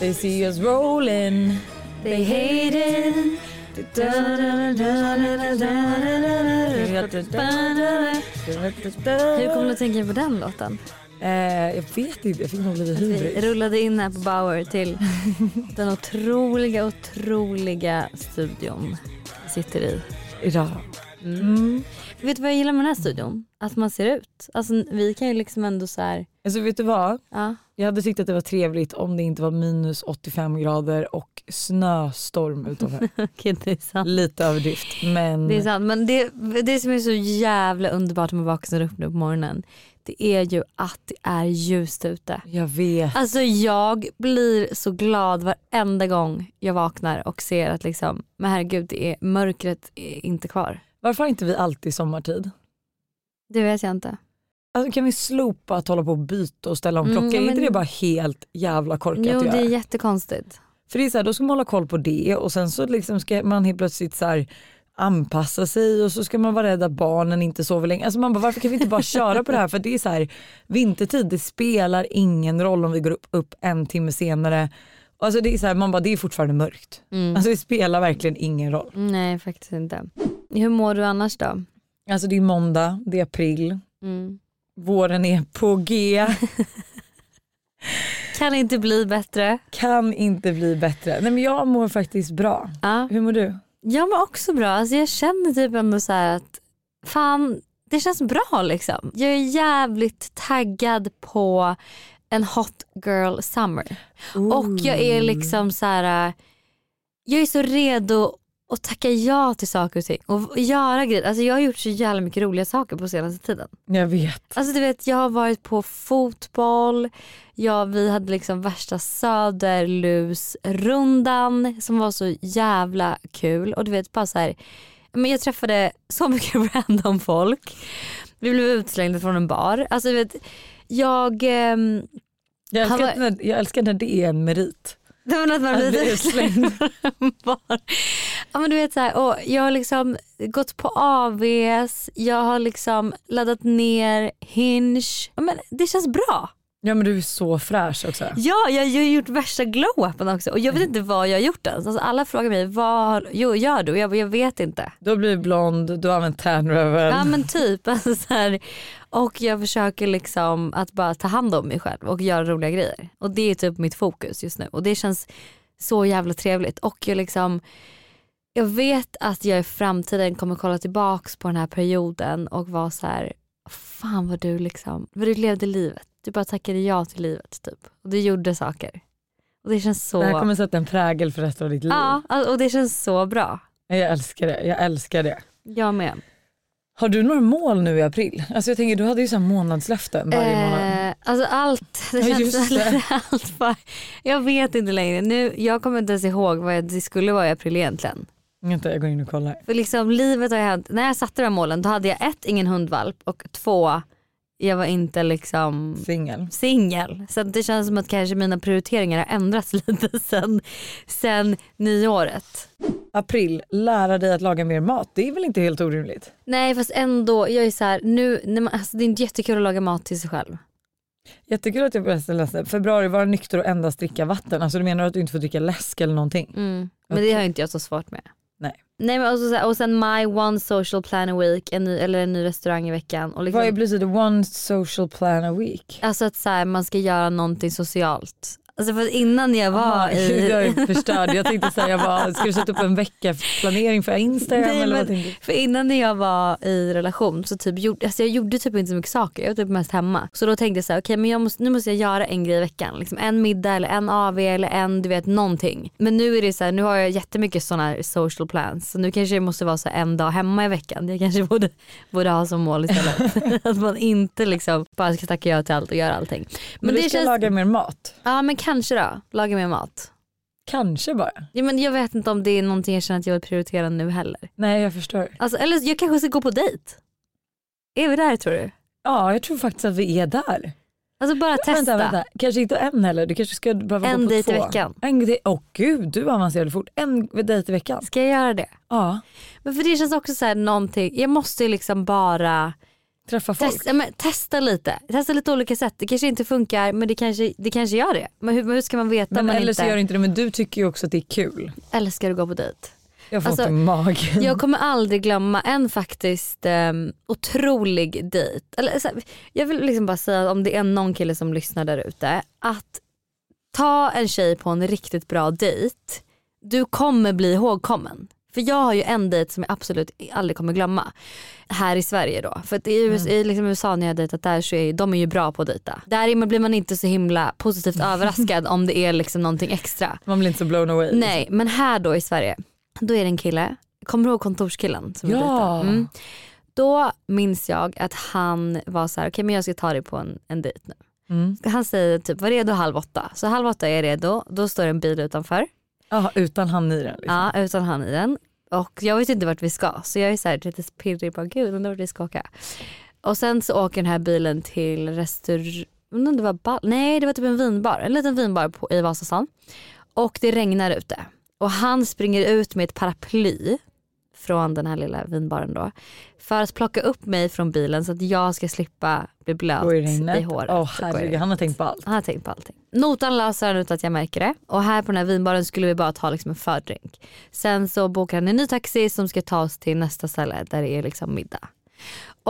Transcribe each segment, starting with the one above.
They see us rolling. They hate it. Hur kommer du att tänka på den låten? Eh, jag vet inte, jag fick nog lite Vi hybris. rullade in här på Bauer till den otroliga, otroliga studion vi sitter i. Idag. Mm. Mm. Vet du vad jag gillar med den här studion? Att man ser ut. Alltså vi kan ju liksom ändå så här, Alltså vet du vad? ja. Jag hade tyckt att det var trevligt om det inte var minus 85 grader och snöstorm utanför. Okej det är sant. Lite överdrift men Det är sant men det, det som är så jävla underbart med att vakna upp nu på morgonen det är ju att det är ljust ute. jag vet. Alltså jag blir så glad varenda gång jag vaknar och ser att liksom, men herregud det är, mörkret är inte kvar. Varför har inte vi alltid sommartid? Det vet jag inte. Alltså, kan vi slopa att hålla på och byta och ställa om Mm, klockan? ja, Är inte men- det bara helt jävla korkat Jo att det göra? är jättekonstigt. För det är så här, då ska man hålla koll på det och sen så liksom ska man helt plötsligt så här anpassa sig och så ska man vara rädd att barnen inte sover länge. Alltså man bara, varför kan vi inte bara köra på det här? För det är så här, vintertid, det spelar ingen roll om vi går upp, upp en timme senare. Alltså det är så här, man bara, det är fortfarande mörkt. Mm. Alltså det spelar verkligen ingen roll. Nej faktiskt inte. Hur mår du annars då? Alltså det är måndag, det är april, Mm. Våren är på G, Kan inte bli bättre. kan inte bli bättre. Nej men jag mår faktiskt bra. Ja. Hur mår du? Jag mår också bra. Alltså jag känner typ ändå så här att fan det känns bra liksom. Jag är jävligt taggad på en hot girl summer. Och jag är liksom så här. Jag är så redo att tacka ja till saker och ting och göra grejer. Alltså jag har gjort så jävla mycket roliga saker på senaste tiden. Jag vet. Alltså du vet jag har varit på fotboll, ja, vi hade liksom värsta söderlusrundan som var så jävla kul och du vet bara så här, men jag träffade så mycket random folk. Vi blev utslängda från en bar. Alltså du vet jag, ehm, Jag älskar, var- när, jag älskar när det är en merit. det var att man blir bli utslängd från en bar. Ja men du vet så här, och jag har liksom gått på AVs, jag har liksom laddat ner Hinge. Ja, men det känns bra. Ja men du är så fräsch också. Ja, jag, jag har gjort värsta glow-upen också och jag vet inte vad jag har gjort ens. Alltså, alla frågar mig vad jo, gör du? Och jag, jag vet inte. Du har blivit blond, du har använt tanrevel. Ja men typ. Alltså, så här, och jag försöker liksom att bara ta hand om mig själv och göra roliga grejer. Och det är typ mitt fokus just nu och det känns så jävla trevligt. Och jag liksom jag vet att jag i framtiden kommer kolla tillbaks på den här perioden och vara så här, fan vad du liksom, vad du levde livet. Du bara tackade ja till livet typ. Och du gjorde saker. Och det känns så... Det här kommer sätta en prägel för resten av ditt liv. Ja, och det känns så bra. Jag älskar det. Jag älskar det. Jag med. Har du några mål nu i april? Alltså jag tänker du hade ju så månadslöften varje månad. Eh, alltså allt. Det Ja, känns det. allt bara, jag vet inte längre. Nu, jag kommer inte ens ihåg vad det skulle vara i april egentligen. Vänta jag går in och kollar. För liksom livet har haft, när jag satte de här målen då hade jag ett, ingen hundvalp och två, jag var inte liksom Singel. singel. Så det känns som att kanske mina prioriteringar har ändrats lite sen, sen nyåret. April, lära dig att laga mer mat. Det är väl inte helt orimligt? Nej fast ändå, jag är så här, nu, när man, alltså, det är inte jättekul att laga mat till sig själv. Jättekul att jag läste. Februari, vara nykter och endast dricka vatten. Alltså du menar att du inte får dricka läsk eller någonting? Mm. Men det har inte jag så svårt med. Nej. Men och, så, och sen my one social plan a week, en ny, eller en ny restaurang i veckan. Och liksom, Vad är betyder one social plan a week? Alltså att så här, man ska göra någonting socialt. Alltså för innan jag var Aha, i... jag är förstörd. Jag tänkte säga bara, ska du sätta upp en veckaplanering för Instagram Nej, eller men- vad? För innan när jag var i relation så typ gjorde, alltså jag gjorde typ inte så mycket saker. Jag var typ mest hemma. Så då tänkte jag så här, okej men jag måste, nu måste jag göra en grej i veckan. Liksom en middag eller en AV eller en du vet någonting. Men nu är det så här, nu har jag jättemycket sådana här social plans. Så nu kanske det måste vara så en dag hemma i veckan. Jag kanske borde, borde ha som mål istället. att man inte liksom bara ska tacka ja till allt och göra allting. Men, Men du det ska känns, laga mer mat? ja men kanske då, laga mer mat. Kanske bara. Ja, men jag vet inte om det är någonting jag känner att jag vill prioritera nu heller. Nej jag förstår. Alltså, eller jag kanske ska gå på dejt. Är vi där tror du? Ja jag tror faktiskt att vi är där. Alltså bara testa. Vänta, vänta. Kanske inte en heller, du kanske ska behöva En gå på dejt i två. veckan. En dejt, åh gud du avancerade fort. En dejt i veckan. Ska jag göra det? Ja. Men för det känns också så här någonting, jag måste ju liksom bara Träffa folk. Testa, men, testa lite. Testa lite olika sätt. Det kanske inte funkar men det kanske, det kanske gör det. Men hur, hur ska man veta men man eller inte så gör det inte det men du tycker ju också att det är kul. älskar att gå på dejt? Jag får Alltså, ont i magen. Jag kommer aldrig glömma en faktiskt um, otrolig dejt. Eller, så jag vill liksom bara säga om det är någon kille som lyssnar där ute. Att ta en tjej på en riktigt bra dejt. Du kommer bli ihågkommen. För jag har ju en dejt som jag absolut aldrig kommer glömma. Här i Sverige då. För i, US, i liksom USA när jag har dejtat där så är de är ju bra på att dejta. Där blir man inte så himla positivt överraskad om det är liksom någonting extra. Man blir inte så blown away. Nej men här då i Sverige, då är det en kille, kommer du ihåg kontorskillen som Ja. jag dejtade? Mm. Då minns jag att han var så här: okej men jag ska ta dig på en, en dejt nu. Mm. Han säger typ var redo halv åtta. Så halv åtta är jag redo, då står en bil utanför. Ja utan han i den liksom. Ja, utan han i den. Och jag vet inte vart vi ska så jag är så här lite pirrig på gud undrar vart vi ska åka. Och sen så åker den här bilen till restaurang, undrar om det var ball, nej det var typ en vinbar, en liten vinbar på, i Vasastan. Och det regnar ute. Och han springer ut med ett paraply från den här lilla vinbaren då. För att plocka upp mig från bilen så att jag ska slippa bli blöt i i, håret. I herregud, han har tänkt på allt. Han har tänkt på allting. Notan löser han ut att jag märker det. Och här på den här vinbaren skulle vi bara ta liksom en fördrink. Sen så bokar han en ny taxi som ska ta oss till nästa ställe där det är liksom middag.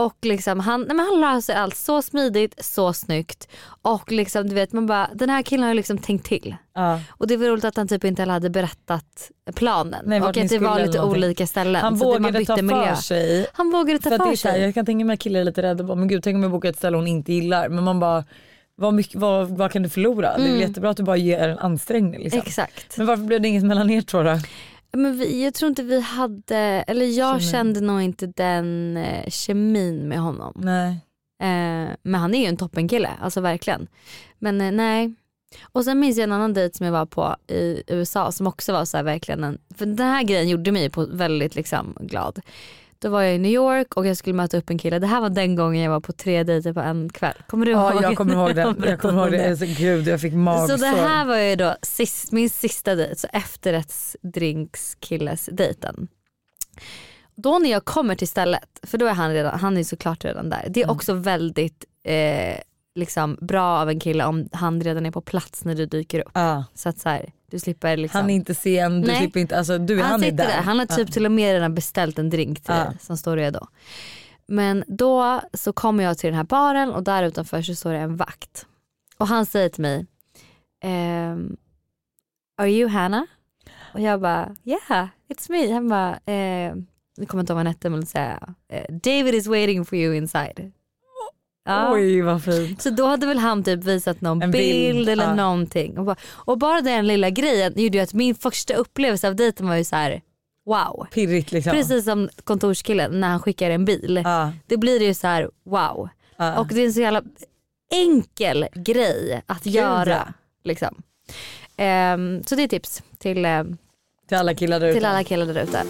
Och liksom han, nej men han löser allt så smidigt, så snyggt. Och liksom du vet man bara, den här killen har ju liksom tänkt till. Ja. Och det var roligt att han typ inte heller hade berättat planen. Nej, och att det var lite olika ställen. Han så att man vågade ta miljö. för sig. Han vågade ta För för här, sig. jag kan tänka mig att killar är lite rädda. Bara, Men gud, tänk om jag bokar ett ställe hon inte gillar. Men man bara, vad, mycket, vad, vad kan du förlora? Det är väl jättebra att du bara ger en ansträngning. Liksom. Exakt. Men varför blev det inget mellan er två då? Men vi, jag tror inte vi hade, eller jag Kemin. kände nog inte den eh, kemin med honom. Nej. Eh, men han är ju en toppenkille, alltså verkligen. Men eh, nej. Och sen minns jag en annan dejt som jag var på i USA som också var så här verkligen en, för den här grejen gjorde mig på väldigt liksom glad. Då var jag i New York och jag skulle möta upp en kille. Det här var den gången jag var på tre dejter på en kväll. Kommer du ihåg? Ja, jag kommer ihåg det. Jag kommer ihåg det. Alltså, gud, jag fick magsår. Så det här var ju då sist, min sista dejt, så efterrättsdrinkskilles dejten. Då när jag kommer till stället, för då är han redan, han är såklart redan där. Det är Mm. också väldigt eh, liksom bra av en kille om han redan är på plats när du dyker upp. Ja. Så att så här, du slipper liksom. Han är inte sen, du Nej. slipper inte, alltså du, han, han är där. där. Han har typ till och med redan beställt en drink till Ja. dig som står redo. Men då så kommer jag till den här baren och där utanför så står det en vakt. Och han säger till mig, ehm, are you Hannah? Och jag bara, yeah it's me. Han bara, eh, jag kommer inte ihåg vad han hette men säga, eh, David is waiting for you inside. Ja. Oj vad fint. Så då hade väl han typ visat någon bild, bild, eller ja. någonting. Och bara, och bara den lilla grejen gjorde ju att min första upplevelse av dejten var ju så här: wow. Pirrigt liksom. Precis som kontorskillen när han skickar en bil. Ja. Det blir ju så här: wow. Ja. Och det är en så jävla enkel grej att Gud, göra. Liksom. Ehm, så det är tips till, eh, till alla killar där ute.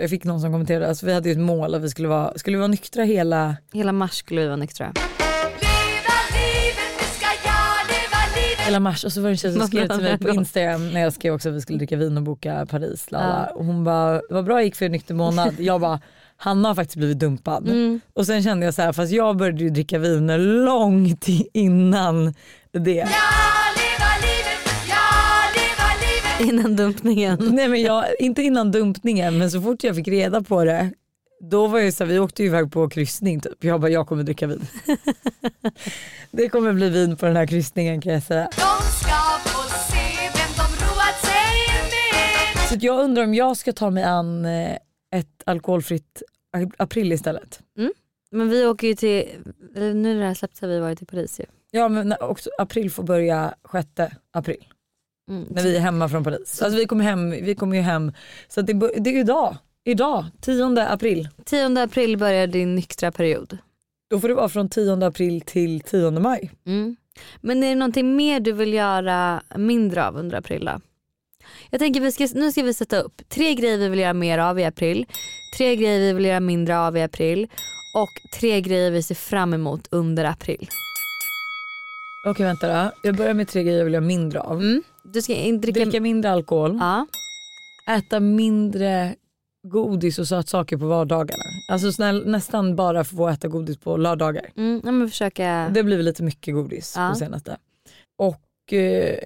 Jag fick någon som kommenterade, alltså, vi hade ju ett mål att vi skulle vara, skulle vi vara nyktra hela, Hela mars skulle vi vara nyktra. Leva livet, nu ska jag leva livet hela mars och så var det en tjej som skrev till mig på det. Instagram när jag skrev också att vi skulle dricka vin och boka Paris. Lala. Ja. Och hon bara, vad bra gick för en nykter månad. Jag bara, Hanna har faktiskt blivit dumpad. Mm. Och sen kände jag så här, fast jag började ju dricka viner långt innan det. Ja, Innan dumpningen. Nej men jag, inte innan dumpningen men så fort jag fick reda på det då var jag så här, vi åkte ju iväg på kryssning typ. Jag bara jag kommer dricka vin. det kommer bli vin på den här kryssningen kan jag säga. De ska få se vem de roat sig med Så jag undrar om jag ska ta mig an eh, ett alkoholfritt april istället. Men vi åker ju till, nu när det här släppts har vi varit i Paris ju. Ja men också april får börja 6 april Mm. när vi är hemma från Paris. Alltså vi kommer hem, vi kommer ju hem så det, det är idag, idag 10 april. 10 april börjar din nyktra period. Då får det vara från 10 april till 10 maj. Mm. Men är det någonting mer du vill göra mindre av under april då? Jag tänker vi ska, nu ska vi sätta upp tre grejer vi vill göra mer av i april, tre grejer vi vill göra mindre av i april och tre grejer vi ser fram emot under april. Okej vänta då. Jag börjar med tre grejer jag vill göra mindre av. Mm. Du ska dricka... Dricka mindre alkohol, Ja. äta mindre godis och sötsaker på vardagarna. Alltså snäll, nästan bara få äta godis på lördagar. Mm, ja, men försöka. Det blir lite mycket godis Ja. på senaste. Och eh,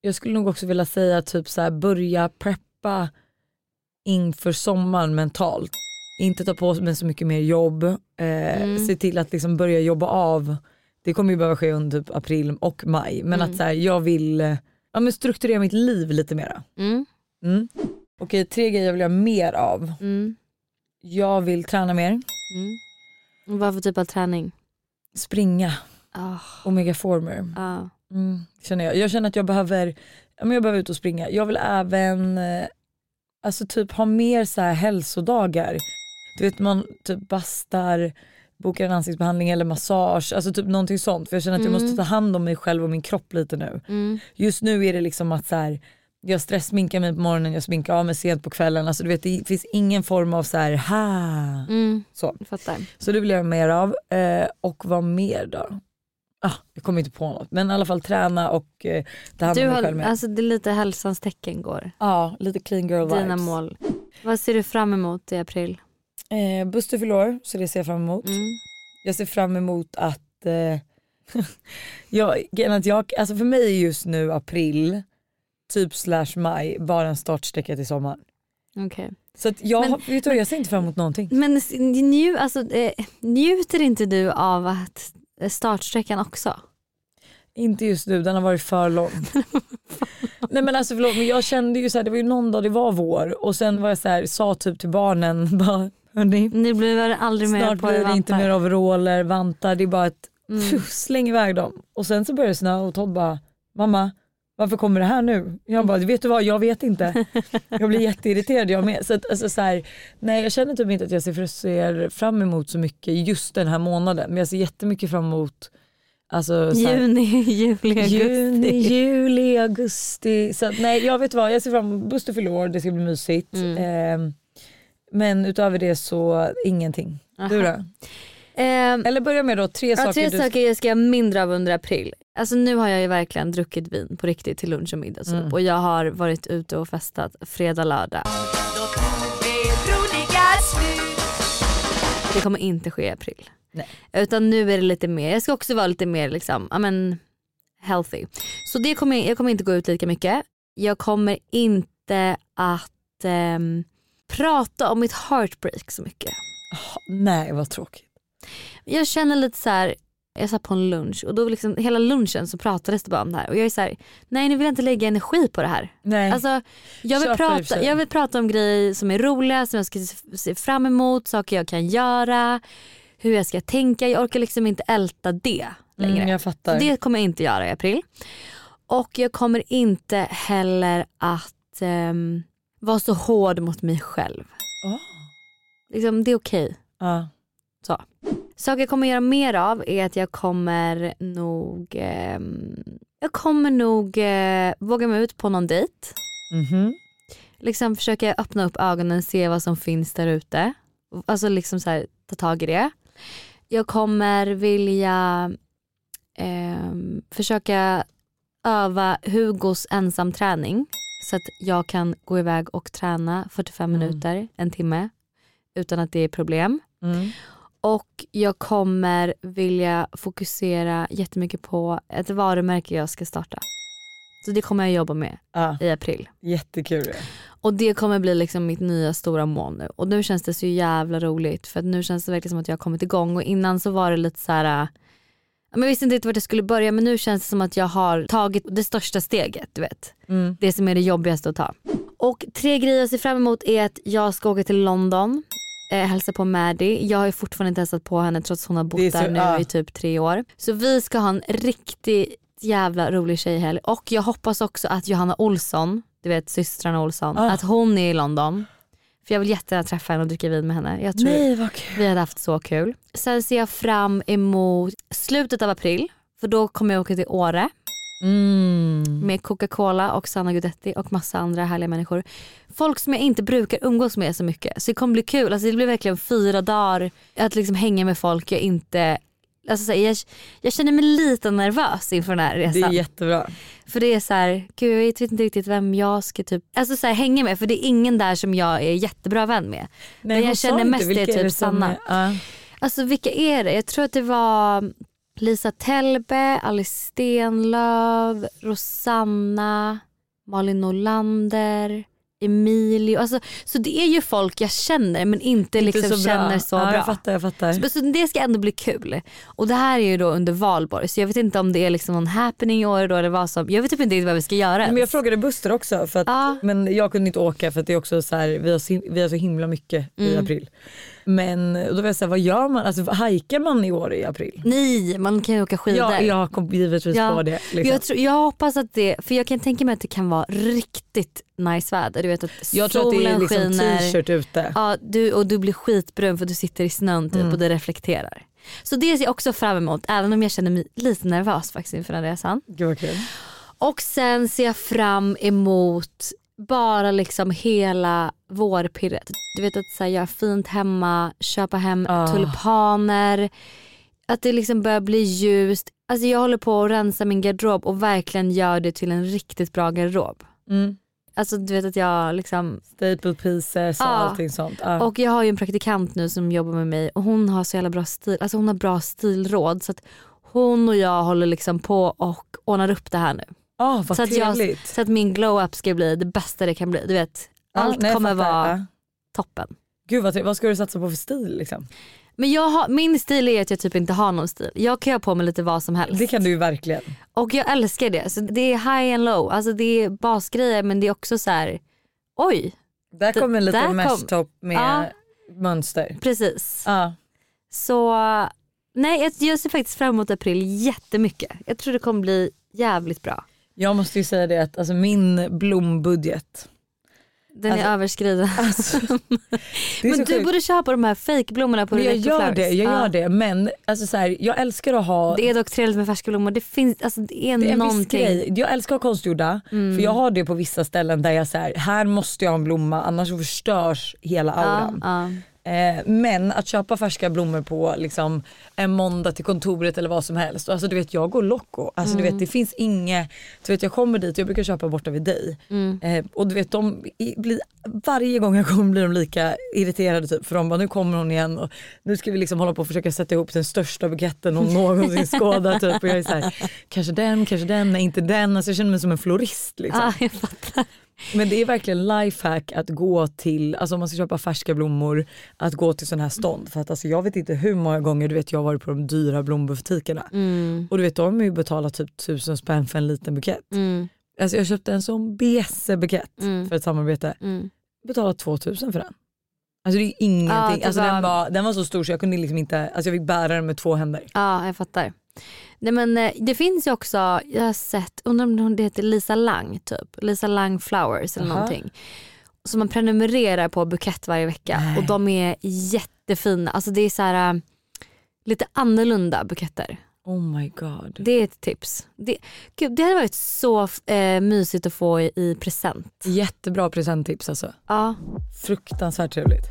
jag skulle nog också vilja säga typ så här, börja preppa inför sommaren mentalt. Inte ta på mig så mycket mer jobb. Eh, Mm. Se till att liksom börja jobba av. Det kommer ju behöva ske under typ april och maj. Men Mm. att så här, jag vill ja, men strukturera mitt liv lite mera. Mm, Mm. Okej, tre grejer jag vill göra mer av. mm, Jag vill träna mer, mm. Vad för typ av träning? springa, Ah, omega former. Mm, känner jag. jag känner att jag behöver, ja, men jag behöver ut och springa. Jag vill även eh, alltså typ ha mer så här hälsodagar. Du vet man typ bastar, bokar en ansiktsbehandling eller massage, alltså typ någonting sånt. För jag känner att jag Mm. måste ta hand om mig själv och min kropp lite nu. Mm. Just nu är det liksom att så här, jag stresssminkar mig på morgonen, jag sminkar av mig sent på kvällen. Alltså du vet det finns ingen form av så här, ha. Mm. Så. Fattar. Så det vill jag göra mer av. Eh, och vad mer då? Ah, jag kommer inte på något. Men i alla fall träna och eh, ta hand om mig själv med. alltså, det är lite hälsans tecken går. Ja, lite clean girl Dina vibes. mål. Vad ser du fram emot i april? Eh, Buster fyller år, så det ser jag fram emot. Mm. Jag ser fram emot att, eh, jag, att jag, alltså för mig är just nu april, typ slash maj, bara en startsträcka till sommaren. Okej. Så att jag, Men- vet du, jag ser inte fram emot någonting. Men nju, alltså, eh, njuter inte du av att eh, startsträckan också? Inte just nu, den har varit för lång. Nej men alltså förlåt men jag kände ju så här, det var ju någon dag det var vår och sen var jag så här, sa typ till barnen bara hörni Nu blir det aldrig mer snart på blir det inte mer overaller, vantar, det är bara ett Mm. pff, släng iväg dem. Och sen så började det snöa och Todd bara mamma varför kommer det här nu? Jag bara vet du vad jag vet inte. Jag blir jätteirriterad jag med. Så att, alltså, så här, nej jag känner typ inte att jag ser, ser fram emot så mycket just den här månaden men jag ser jättemycket fram emot alltså, så här, Juni, juli, augusti. Juni, juli, augusti. Så att, nej jag vet vad, jag ser fram emot Buster fyller år, det ska bli mysigt. Mm. Ehm, men utöver det så ingenting. Du då? Ehm, Eller börja med då tre ja, saker tre du saker jag ska göra mindre av under april. Alltså nu har jag ju verkligen druckit vin på riktigt till lunch och middag typ. Mm. och jag har varit ute och festat fredag, lördag. Det kommer inte ske i april. Nej. Utan nu är det lite mer, jag ska också vara lite mer liksom, ja men healthy. Så det kommer, jag kommer inte gå ut lika mycket. Jag kommer inte att ehm, prata om mitt heartbreak så mycket. Ah, Nej vad tråkigt. Jag känner lite så här. jag satt på en lunch och då liksom, hela lunchen så pratades det bara om det här och jag är så här, nej nu vill jag inte lägga energi på det här. Nej. Alltså, jag, vill Köper prata, jag vill prata om grejer som är roliga, som jag ska se- fram emot, saker jag kan göra, hur jag ska tänka. Jag orkar liksom inte älta det längre. mm, jag Så fattar. det kommer jag inte göra i april. Och jag kommer inte heller att ehm, vara så hård mot mig själv. Ah. Liksom, det är okej. Ja. Saker jag kommer göra mer av är att jag kommer nog ehm, jag kommer nog eh, våga mig ut på någon dejt. Mhm. Liksom försöka öppna upp ögonen, se vad som finns där ute. Alltså liksom så här, ta tag i det. Jag kommer vilja ehm, försöka öva Hugos ensamträning så att jag kan gå iväg och träna 45 Mm. minuter, en timme utan att det är problem. Mm. Och jag kommer vilja fokusera jättemycket på ett varumärke jag ska starta. Så det kommer jag jobba med Ah, i april. jättekul. ja. Och det kommer bli liksom mitt nya stora mål nu. Och nu känns det så jävla roligt för nu känns det verkligen som att jag har kommit igång och innan så var det lite så här. Men jag visste inte riktigt vart jag skulle börja men nu känns det som att jag har tagit det största steget. Du vet. Mm. Det som är det jobbigaste att ta. Och tre grejer jag ser fram emot är att jag ska åka till London, eh, hälsa på Maddie. Jag har ju fortfarande inte hälsat på henne trots att hon har bott så- där nu ah. i typ tre år. Så vi ska ha en riktigt jävla rolig tjejhelg och jag hoppas också att Johanna Olsson, du vet systrarna Olsson, Ah. att hon är i London. För jag vill jättegärna träffa henne och dricka vin med henne. Jag tror Nej vad kul. vi hade haft så kul. Sen ser jag fram emot slutet av april för då kommer jag åka till Åre Mm. med Coca-Cola och Sanna Guidetti och massa andra härliga människor. Folk som jag inte brukar umgås med så mycket. Så det kommer bli kul. Alltså det blir verkligen fyra dagar att liksom hänga med folk jag inte Alltså, så här, jag, jag känner mig lite nervös inför den här Det är resan. jättebra. För det är så här, gud jag vet inte riktigt vem jag ska typ, alltså så här, hänga med för det är ingen där som jag är jättebra vän med. Men jag hon sa känner mest det är typ som Sanna. är- ja. Alltså vilka är det? Jag tror att det var Lisa Telbe, Alice Stenlöf, Rosanna, Malin Norlander, Emilio. Alltså, så det är ju folk jag känner men inte, Inte liksom så känner så ja, bra. Jag fattar, jag fattar. Så, så det ska ändå bli kul. Och det här är ju då under valborg så jag vet inte om det är liksom någon happening i år då eller vad som. Jag vet typ inte riktigt vad vi ska göra Men jag frågade Buster också för att, Ja. men jag kunde inte åka för det är också så här, vi, har så, vi har så himla mycket i Mm. april. Men då var jag såhär, vad gör man? Alltså hajkar man i år i april? Nej man kan ju åka skidor. Ja, jag kom givetvis Ja. på det. Liksom. Jag, tror, jag hoppas att det, för jag kan tänka mig att det kan vara riktigt nice väder. Du vet att jag tror att det är solen liksom skiner. t-shirt ute. Ja, du, och du blir skitbrun för du sitter i snön typ Mm. och det reflekterar. Så det ser jag också fram emot även om jag känner mig lite nervös faktiskt inför den resan. Gud vad kul. Och sen ser jag fram emot bara liksom hela vårpirret. Du vet att så här, göra fint hemma, köpa hem Ah. tulpaner. Att det liksom börjar bli ljust. Alltså jag håller på att rensa min garderob och verkligen gör det till en riktigt bra garderob. Mm. Alltså du vet att jag liksom Staple pieces och Ja. allting sånt. Ja. Och jag har ju en praktikant nu som jobbar med mig och hon har så jävla bra stil, alltså hon har bra stilråd så att hon och jag håller liksom på och ordnar upp det här nu. Ah, vad så, att jag, så att min glow-up ska bli det bästa det kan bli. Du vet, Ja, allt nej, kommer vara Ja. toppen. Gud vad, vad ska du satsa på för stil liksom? Men jag har, min stil är att jag typ inte har någon stil. Jag kan ha på mig lite vad som helst. Det kan du ju verkligen. Och jag älskar det. Så det är high and low. Alltså det är basgrejer men det är också så här. oj Där kommer en liten kom- mesh-topp med Ja. mönster. precis. Ja. Så nej jag, jag ser faktiskt fram emot april jättemycket. Jag tror det kommer bli jävligt bra. Jag måste ju säga det att alltså, min blombudget. Den Alltså- är överskriden. Är Men du sjukt. borde köpa de här fejkblommorna på Men jag Electro gör Flowers. det, jag Ja. gör det. Men alltså, så här, jag älskar att ha Det är dock trevligt med färska blommor. Det, finns, alltså, det är, Det är någonting. Mm. grej. Jag älskar att ha konstgjorda för jag har det på vissa ställen där jag säger här måste jag ha en blomma annars förstörs hela auran. ja. Eh, men att köpa färska blommor på liksom, en måndag till kontoret eller vad som helst. Alltså, du vet, jag går loco. Alltså, du Mm. vet, det finns inget, du vet, jag kommer dit, jag brukar köpa borta vid dig. Mm. Eh, och du vet, de blir, varje gång jag kommer blir de lika irriterade typ, för de bara nu kommer hon igen och nu ska vi liksom hålla på och försöka sätta ihop den största buketten hon någonsin skådat. Typ. Och jag är så här, kanske den, kanske den, nej inte den. Alltså, jag känner mig som en florist. Liksom. Ja, jag fattar. Men det är verkligen lifehack att gå till, alltså om man ska köpa färska blommor, att gå till sådana här stånd. För att alltså jag vet inte hur många gånger du vet jag har varit på de dyra blombutikerna. Mm. Och du vet de har ju betalat typ tusen spänn för en liten bukett. Mm. Alltså jag köpte en sån bukett Mm. för ett samarbete, Mm. betalat 2000 för den. Alltså det är ingenting, det alltså den, var, den var så stor så jag kunde liksom inte, alltså jag fick bära den med två händer. Ja, jag fattar. Nej, men, eh, det finns ju också, jag har sett, undrar om det heter Lisa Lang typ, Lisa Lang Flowers eller Aha. någonting. Så man prenumererar på bukett varje vecka Nej. och de är jättefina. Alltså det är så här äh, lite annorlunda buketter. Oh my god. Det är ett tips. Det, gud, det hade varit så eh, mysigt att få i, i present. Jättebra presenttips alltså. Ja. Fruktansvärt trevligt.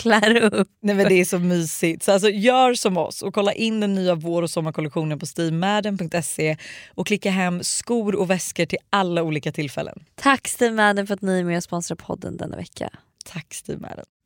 klär upp. Nej men det är så mysigt. Så alltså, gör som oss och kolla in den nya vår och sommarkollektionen på steamadden.se och klicka hem skor och väskor till alla olika tillfällen. Tack Steve Madden för att ni är med och sponsrar podden denna vecka. Tack Steve Madden.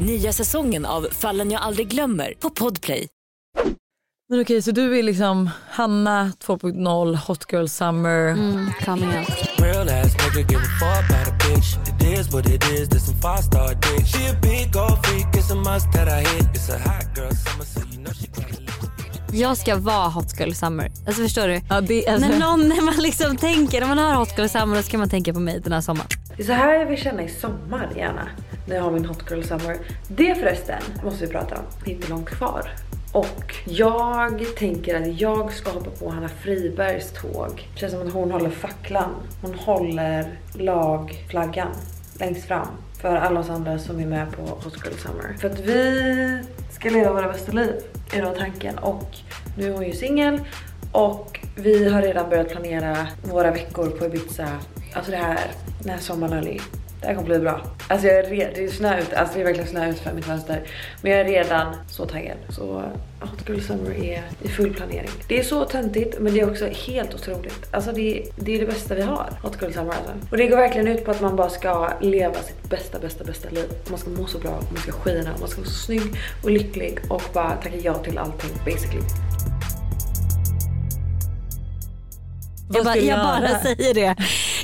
Nya säsongen av Fallen jag aldrig glömmer på Podplay. Men okej så du är liksom Hanna 2.0, Hot Girl Summer. Mm, coming out. Real ass nigga give a fuck about a bitch. It is what it is, this some five star dick. She a big gold freak, it's a must that I hit. It's a hot girl summer, so you know she gotta live. Jag ska vara Hot Girl Summer. Alltså förstår du? Ja, det, alltså, När, någon, när man liksom tänker, när man hör Hot Girl Summer då ska man tänka på mig den här sommaren. Det är så här jag vill känna i sommar gärna. När jag har min hot girl summer. Det förresten måste vi prata om. Det är inte långt kvar. Och jag tänker att jag ska hoppa på Hanna Fribergs tåg. Det känns som att hon håller facklan. Hon håller lagflaggan längst fram. För alla oss andra som är med på Hot Girl Summer. För att vi ska leva våra bästa liv. Är då tanken. Och nu är hon ju singel. Och vi har redan börjat planera våra veckor på Ibiza. Alltså det här, den här sommaren i. Det här kommer bli bra. Alltså jag är redan, det är snö ute, alltså det är verkligen snö ute för mitt fönster. Men jag är redan så taggad. Så Hot Girl Summer är i full planering. Det är så töntigt men det är också helt otroligt. Alltså det, det är det bästa vi har, Hot Girl Summer alltså. Och det går verkligen ut på att man bara ska leva sitt bästa, bästa, bästa liv. Man ska må så bra, man ska skina, man ska vara så snygg och lycklig och bara tacka ja till allting basically. Jag bara, jag bara säger det.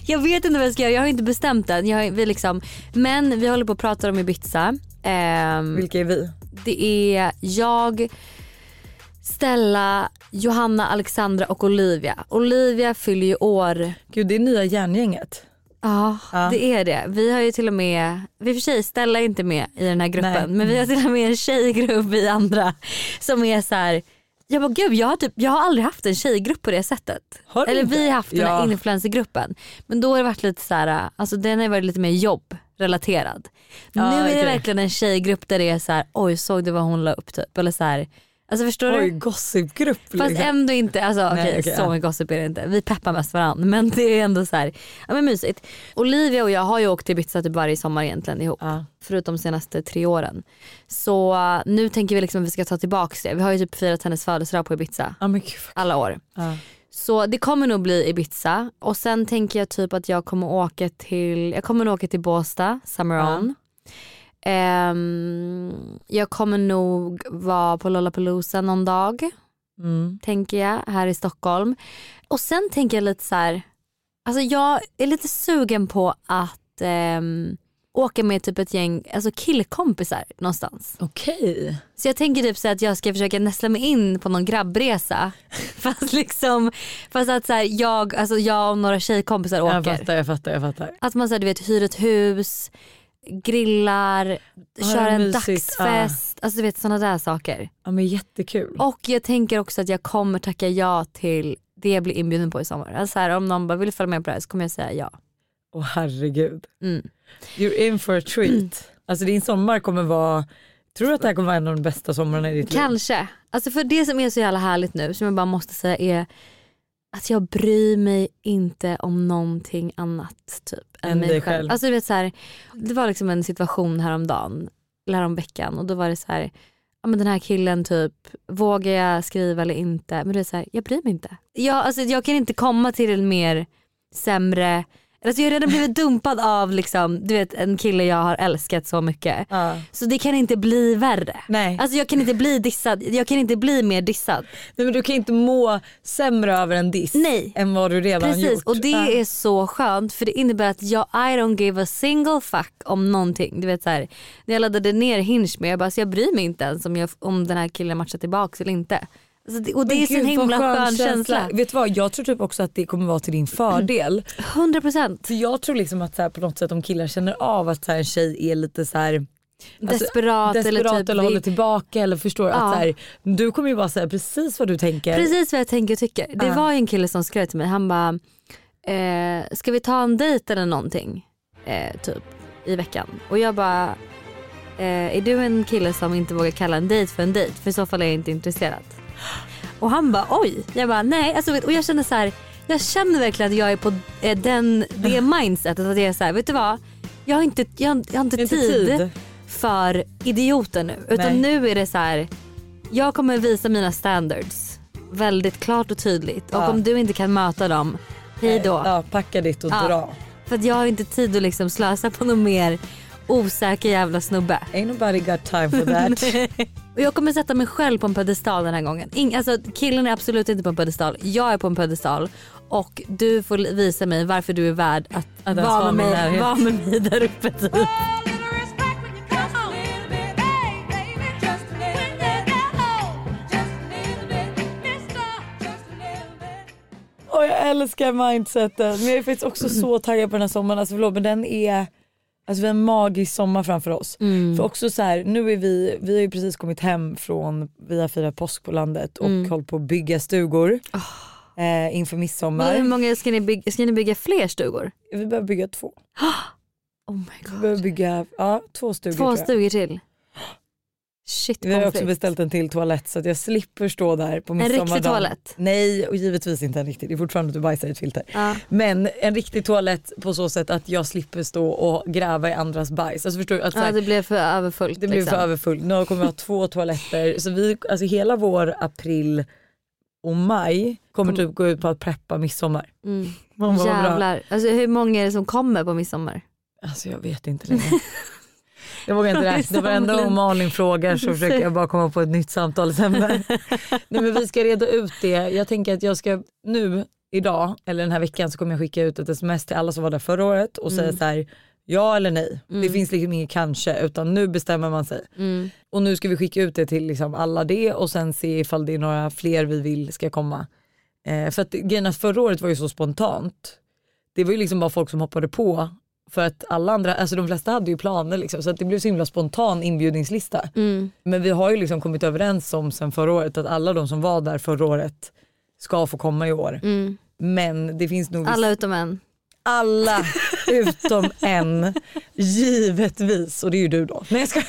Jag vet inte vad jag ska göra, jag har inte bestämt än. Jag vi liksom, men vi håller på att prata om Ibiza. Ehm, Vilka är vi? det är jag, Stella, Johanna, Alexandra och Olivia. Olivia fyller ju år Gud det är nya järngänget. Ja, Ja. det är det. Vi har ju till och med, vi för sig Stella är inte med i den här gruppen Nej. men vi har till och med en tjejgrupp i andra som är så här. Jag bara gud jag har, typ, jag har aldrig haft en tjejgrupp på det sättet. Eller inte? vi har haft den här Ja. influencergruppen. Men då har det varit lite så här, alltså den har varit lite mer jobbrelaterad. Ja, nu är det okej. verkligen en tjejgrupp där det är så här, oj såg du vad hon la upp typ. Eller så här, alltså förstår Oj du? gossipgrupp. Fast liksom. ändå inte, alltså Nej, okej okej, så ja. mycket gossip är det inte. Vi peppar mest varandra men det är ändå så här, ja men mysigt. Olivia och jag har ju åkt till Ibiza typ varje sommar egentligen ihop. Ja. Förutom de senaste tre åren. Så uh, nu tänker vi liksom att vi ska ta tillbaka det. Vi har ju typ firat hennes födelsedag på Ibiza Ja men gud. alla år. Ja. Så det kommer nog bli Ibiza och sen tänker jag typ att jag kommer åka till, jag kommer nog åka till Båstad, Summer. On. Ehm, jag kommer nog vara på Lollapalooza någon dag Mm. tänker jag här i Stockholm. Och sen tänker jag lite så här, alltså jag är lite sugen på att ehm, åka med typ ett gäng alltså killkompisar någonstans. Okej. Så jag tänker typ så att jag ska försöka nästla mig in på någon grabbresa. Fast liksom, fast att så här, jag, alltså jag och några tjejkompisar Jag åker. fattar, jag fattar, jag fattar. Att man så här, du vet, hyr ett hus, grillar, Ja, kör en mysigt. dagsfest. Alltså du vet sådana där saker. Ja men jättekul. Och jag tänker också att jag kommer tacka ja till det jag blir inbjuden på i sommar. Alltså så här, om någon bara vill följa med på det här så kommer jag säga ja. Åh herregud. Mm. You're in for a treat. Alltså din sommar kommer vara Tror du att det här kommer vara en av de bästa somrarna i ditt liv? Kanske. Alltså för det som är så jävla härligt nu som jag bara måste säga är att jag bryr mig inte om någonting annat typ än, Än mig själv. själv. Alltså du vet så här, det var liksom en situation häromdagen, eller häromveckan och då var det så här, ja men den här killen typ, vågar jag skriva eller inte? Men det är så här, jag bryr mig inte. Jag, alltså, jag kan inte komma till en mer sämre Alltså jag har redan blivit dumpad av liksom, du vet, en kille jag har älskat så mycket. Ja. Så det kan inte bli värre. Nej. Alltså jag kan inte bli dissad, jag kan inte bli mer dissad. Nej men du kan inte må sämre över en diss Nej. än vad du redan Precis gjort. och det Ja. är så skönt för det innebär att jag I don't give a single fuck om någonting. Du vet så här, när jag laddade ner Hinge med jag bara så jag bryr mig inte ens om, jag, om den här killen matchar tillbaks eller inte. Alltså det, och det Men är en vad himla skön känsla. Vet du vad, jag tror typ också att det kommer vara till din fördel. 100% För jag tror liksom att så här, på något sätt om killar känner av att så här, en tjej är lite så här Alltså, desperat, desperat eller typ eller håller tillbaka eller förstår Ja. att så här, du kommer ju bara säga precis vad du tänker. Precis vad jag tänker och tycker. Det Ja. var ju en kille som skrev till mig, han bara eh, ska vi ta en dejt eller någonting eh, typ i veckan? Och jag bara eh, är du en kille som inte vågar kalla en dejt för en dejt? För i så fall är jag inte intresserad. Och han bara oj. Jag bara nej. Alltså, och jag känner så här, jag känner verkligen att jag är på eh, den, det mindsetet. Att jag är så här, vet du vad? Jag har inte, jag jag har inte, Inte tid, tid. för idioter nu. Utan Nej. nu är det så här, jag kommer visa mina standards väldigt klart och tydligt. Och Ja. om du inte kan möta dem, hej då. Ja, packa ditt och Ja. dra. För jag har inte tid att liksom slösa på någon mer osäker jävla snubbe. Ain't nobody got time for that. Och jag kommer sätta mig själv på en pedestal den här gången. Ing, alltså, killen är absolut inte på en pedestal. Jag är på en pedestal. Och du får visa mig varför du är värd att, Att vara, med mig, vara med mig där uppe. Typ. Och jag älskar mindsetet. Men jag är faktiskt också så taggad på den här sommaren. Alltså förlåt men den är, alltså vi har en magisk sommar framför oss. Mm. För också så här, nu är vi, vi har ju precis kommit hem från, vi har firat påsk på landet och Mm. hållit på att bygga stugor. Eh, inför Men midsommar. hur många ska ni, bygga, ska ni bygga fler stugor? Vi behöver bygga två. Oh my Vi god. behöver bygga ja, två stugor Två stugor till. Shit Vi har också beställt en till toalett så att jag slipper stå där på En midsommardagen. riktig toalett? Nej och givetvis inte en riktig, det är fortfarande att du bajsar i ett filter. Ja. Men en riktig toalett på så sätt att jag slipper stå och gräva i andras bajs. Alltså förstår du? Att ja här, det blev för överfullt. det liksom. för överfullt. Nu kommer vi ha två toaletter. Så vi, alltså hela vår april och maj kommer typ gå ut på att preppa midsommar. Mm. Bra. Jävlar. Alltså, hur många är det som kommer på midsommar? Alltså jag vet inte längre. Jag vågar inte Det räkna. Varenda samling. gång Malin frågar så försöker jag bara komma på ett nytt samtalsämne. Nej men vi ska reda ut det. Jag tänker att jag ska nu idag eller den här veckan så kommer jag skicka ut ett sms till alla som var där förra året och säga så här ja eller nej. Det finns liksom inget kanske utan nu bestämmer man sig. Mm. Och nu ska vi skicka ut det till liksom alla det och sen se ifall det är några fler vi vill ska komma. Eh, för att grejen förra året var ju så spontant. Det var ju liksom bara folk som hoppade på för att alla andra, alltså de flesta hade ju planer liksom, så att det blev så himla spontan inbjudningslista. Mm. Men vi har ju liksom kommit överens om sen förra året att alla de som var där förra året ska få komma i år. Mm. Men det finns nog Alla utom en. alla utom en, givetvis. Och det är ju du då. Nej jag ska.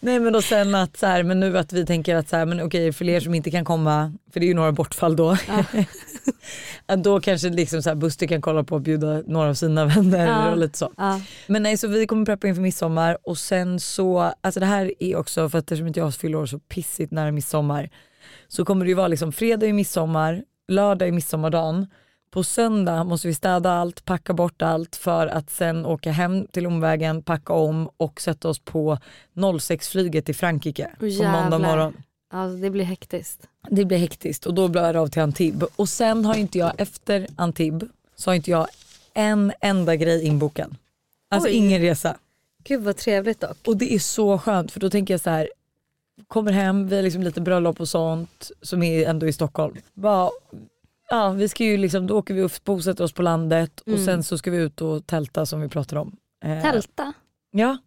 Nej men då sen att så här, men nu att vi tänker att så här, men okej för er som inte kan komma, för det är ju några bortfall då. att då kanske liksom så här, Buster kan kolla på att bjuda några av sina vänner Ja. och lite så. Ja. Men nej så vi kommer preppa inför midsommar och sen så, alltså det här är också för att eftersom inte jag fyller år så pissigt nära midsommar så kommer det ju vara liksom fredag är midsommar, lördag är midsommardagen. På söndag måste vi städa allt, packa bort allt för att sen åka hem till omvägen, packa om och sätta oss på 06-flyget till Frankrike på måndag morgon. Alltså, det blir hektiskt. Det blir hektiskt och då blir jag av till Antibes. Och sen har inte jag, efter Antibes, så har inte jag en enda grej inbokad. Alltså Oj. ingen resa. Gud vad trevligt dock. Och det är så skönt för då tänker jag så här, kommer hem, vi har liksom lite bröllop och sånt som är ändå i Stockholm. Bara, ja, vi ska ju liksom, då åker vi och bosätter oss på landet och Mm. sen så ska vi ut och tälta som vi pratade om. Eh, Tälta? Ja,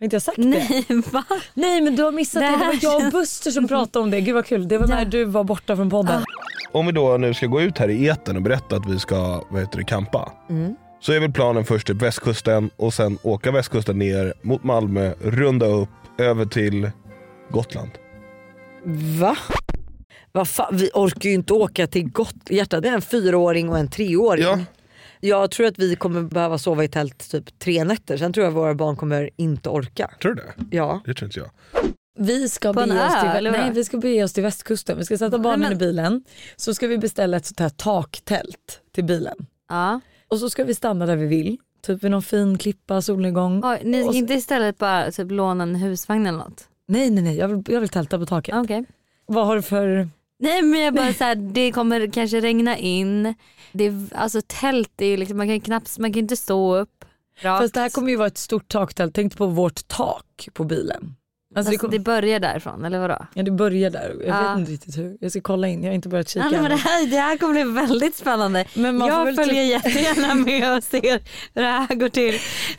har inte jag sagt det? Nej va? Nej men du har missat det, Det det var jag och Buster som pratade om det. Gud vad kul, det var när du var borta från podden. Om vi då nu ska gå ut här i eten och berätta att vi ska vad heter det, campa. Mm. så är väl planen först till västkusten och sen åka västkusten ner mot Malmö, runda upp över till Gotland. Va? Vad fan, vi orkar ju inte åka till Gotland. Hjärta det är en fyraåring och en treåring. Ja. Jag tror att vi kommer behöva sova i tält typ tre nätter. Sen tror jag våra barn kommer inte orka. Tror du det? Ja. Det tror inte jag. Vi ska, På bege oss till, nej, vi ska bege oss till västkusten. Vi ska sätta barnen men- i bilen. Så ska vi beställa ett sånt här taktält till bilen. Ja. Och så ska vi stanna där vi vill. Typ vid någon fin klippa, solnedgång. Oj, ni Och ska så- inte istället bara typ låna en husvagn eller något? Nej nej nej, jag vill, jag vill tälta på taket. Okej. Vad har du för... Nej men jag bara så här, det kommer kanske regna in. Det är, alltså tält är liksom, man kan knappt, man kan inte stå upp rakt. Fast det här kommer ju vara ett stort taktält. Tänk på vårt tak på bilen. Alltså det, kom, det börjar därifrån eller vadå? ja, det börjar där. Jag Ja. vet inte riktigt hur. Jag ska kolla in. Jag har inte börjat kika Ja, nej, men det, här, det här kommer bli väldigt spännande. Men man jag väl följer typ- jättegärna med och ser hur det här går till.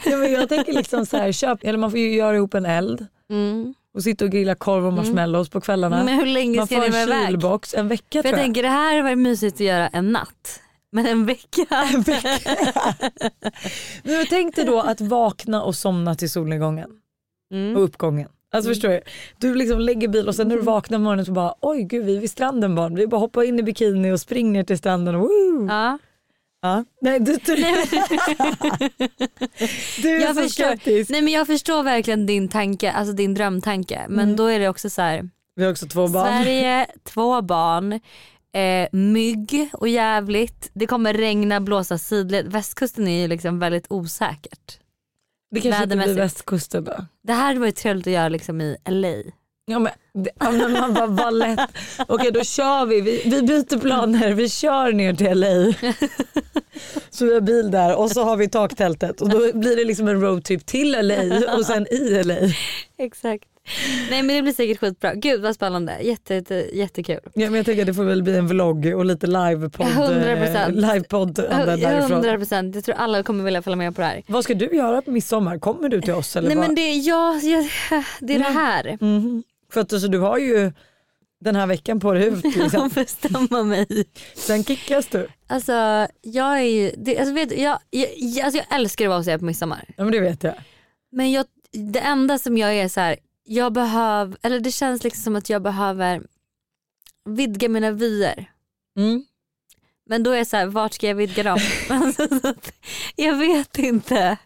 Ja, men jag tänker liksom så här, köp, eller man får ju göra ihop en eld Mm. Och sitta och grilla korv och marshmallows på kvällarna. Men hur länge man ska får ni vara en iväg? kylbox, en vecka För tror jag jag. tänker det här var mysigt att göra en natt. Men en vecka. Men tänk dig då att vakna och somna till solnedgången Mm. och uppgången. Alltså förstår du? Du liksom lägger bil och sen när du vaknar på morgonen så bara oj gud vi är vid stranden barn. Vi bara hoppar in i bikini och springer ner till stranden. Woo! Ja. Ja. Nej, du, du, du är Jag så förstår. skeptisk. Nej men jag förstår verkligen din tanke, alltså din drömtanke. Men Mm. då är det också så här. Vi har också två barn. Sverige, två barn, eh, mygg och jävligt. Det kommer regna, blåsa sidled. Västkusten är ju liksom väldigt osäkert. Det kanske inte blir västkusten då. Det här var ju trevligt att göra liksom i LA. Ja, men, ja, men man bara, vad lätt. Okej då kör vi. vi, vi byter planer, vi kör ner till LA. Så vi har bil där och så har vi taktältet och då blir det liksom en roadtrip till LA och sen i LA. Exakt. Nej men det blir säkert skitbra. Gud vad spännande. Jätte, jätte, jättekul. Ja, men jag tänker att det får väl bli en vlogg och lite livepodd. Ja, 100%. eh, livepodd därifrån. 100 procent. Jag tror alla kommer vilja följa med på det här. Vad ska du göra på midsommar? Kommer du till oss? Eller Nej vad? men det, ja, det är det här. Mhm. För att alltså, du har ju den här veckan på dig ut. Liksom. Bestämma mig. Sen kickas du. Alltså jag är ju, det, alltså, vet, jag, jag, jag, alltså, jag älskar att vara hos er på midsommar. Ja men det vet jag. Men jag, det enda som jag är så här, jag behöver, eller det känns liksom som att jag behöver vidga mina vyer. Mm. Men då är jag så här, vart ska jag vidga dem? Alltså, jag vet inte.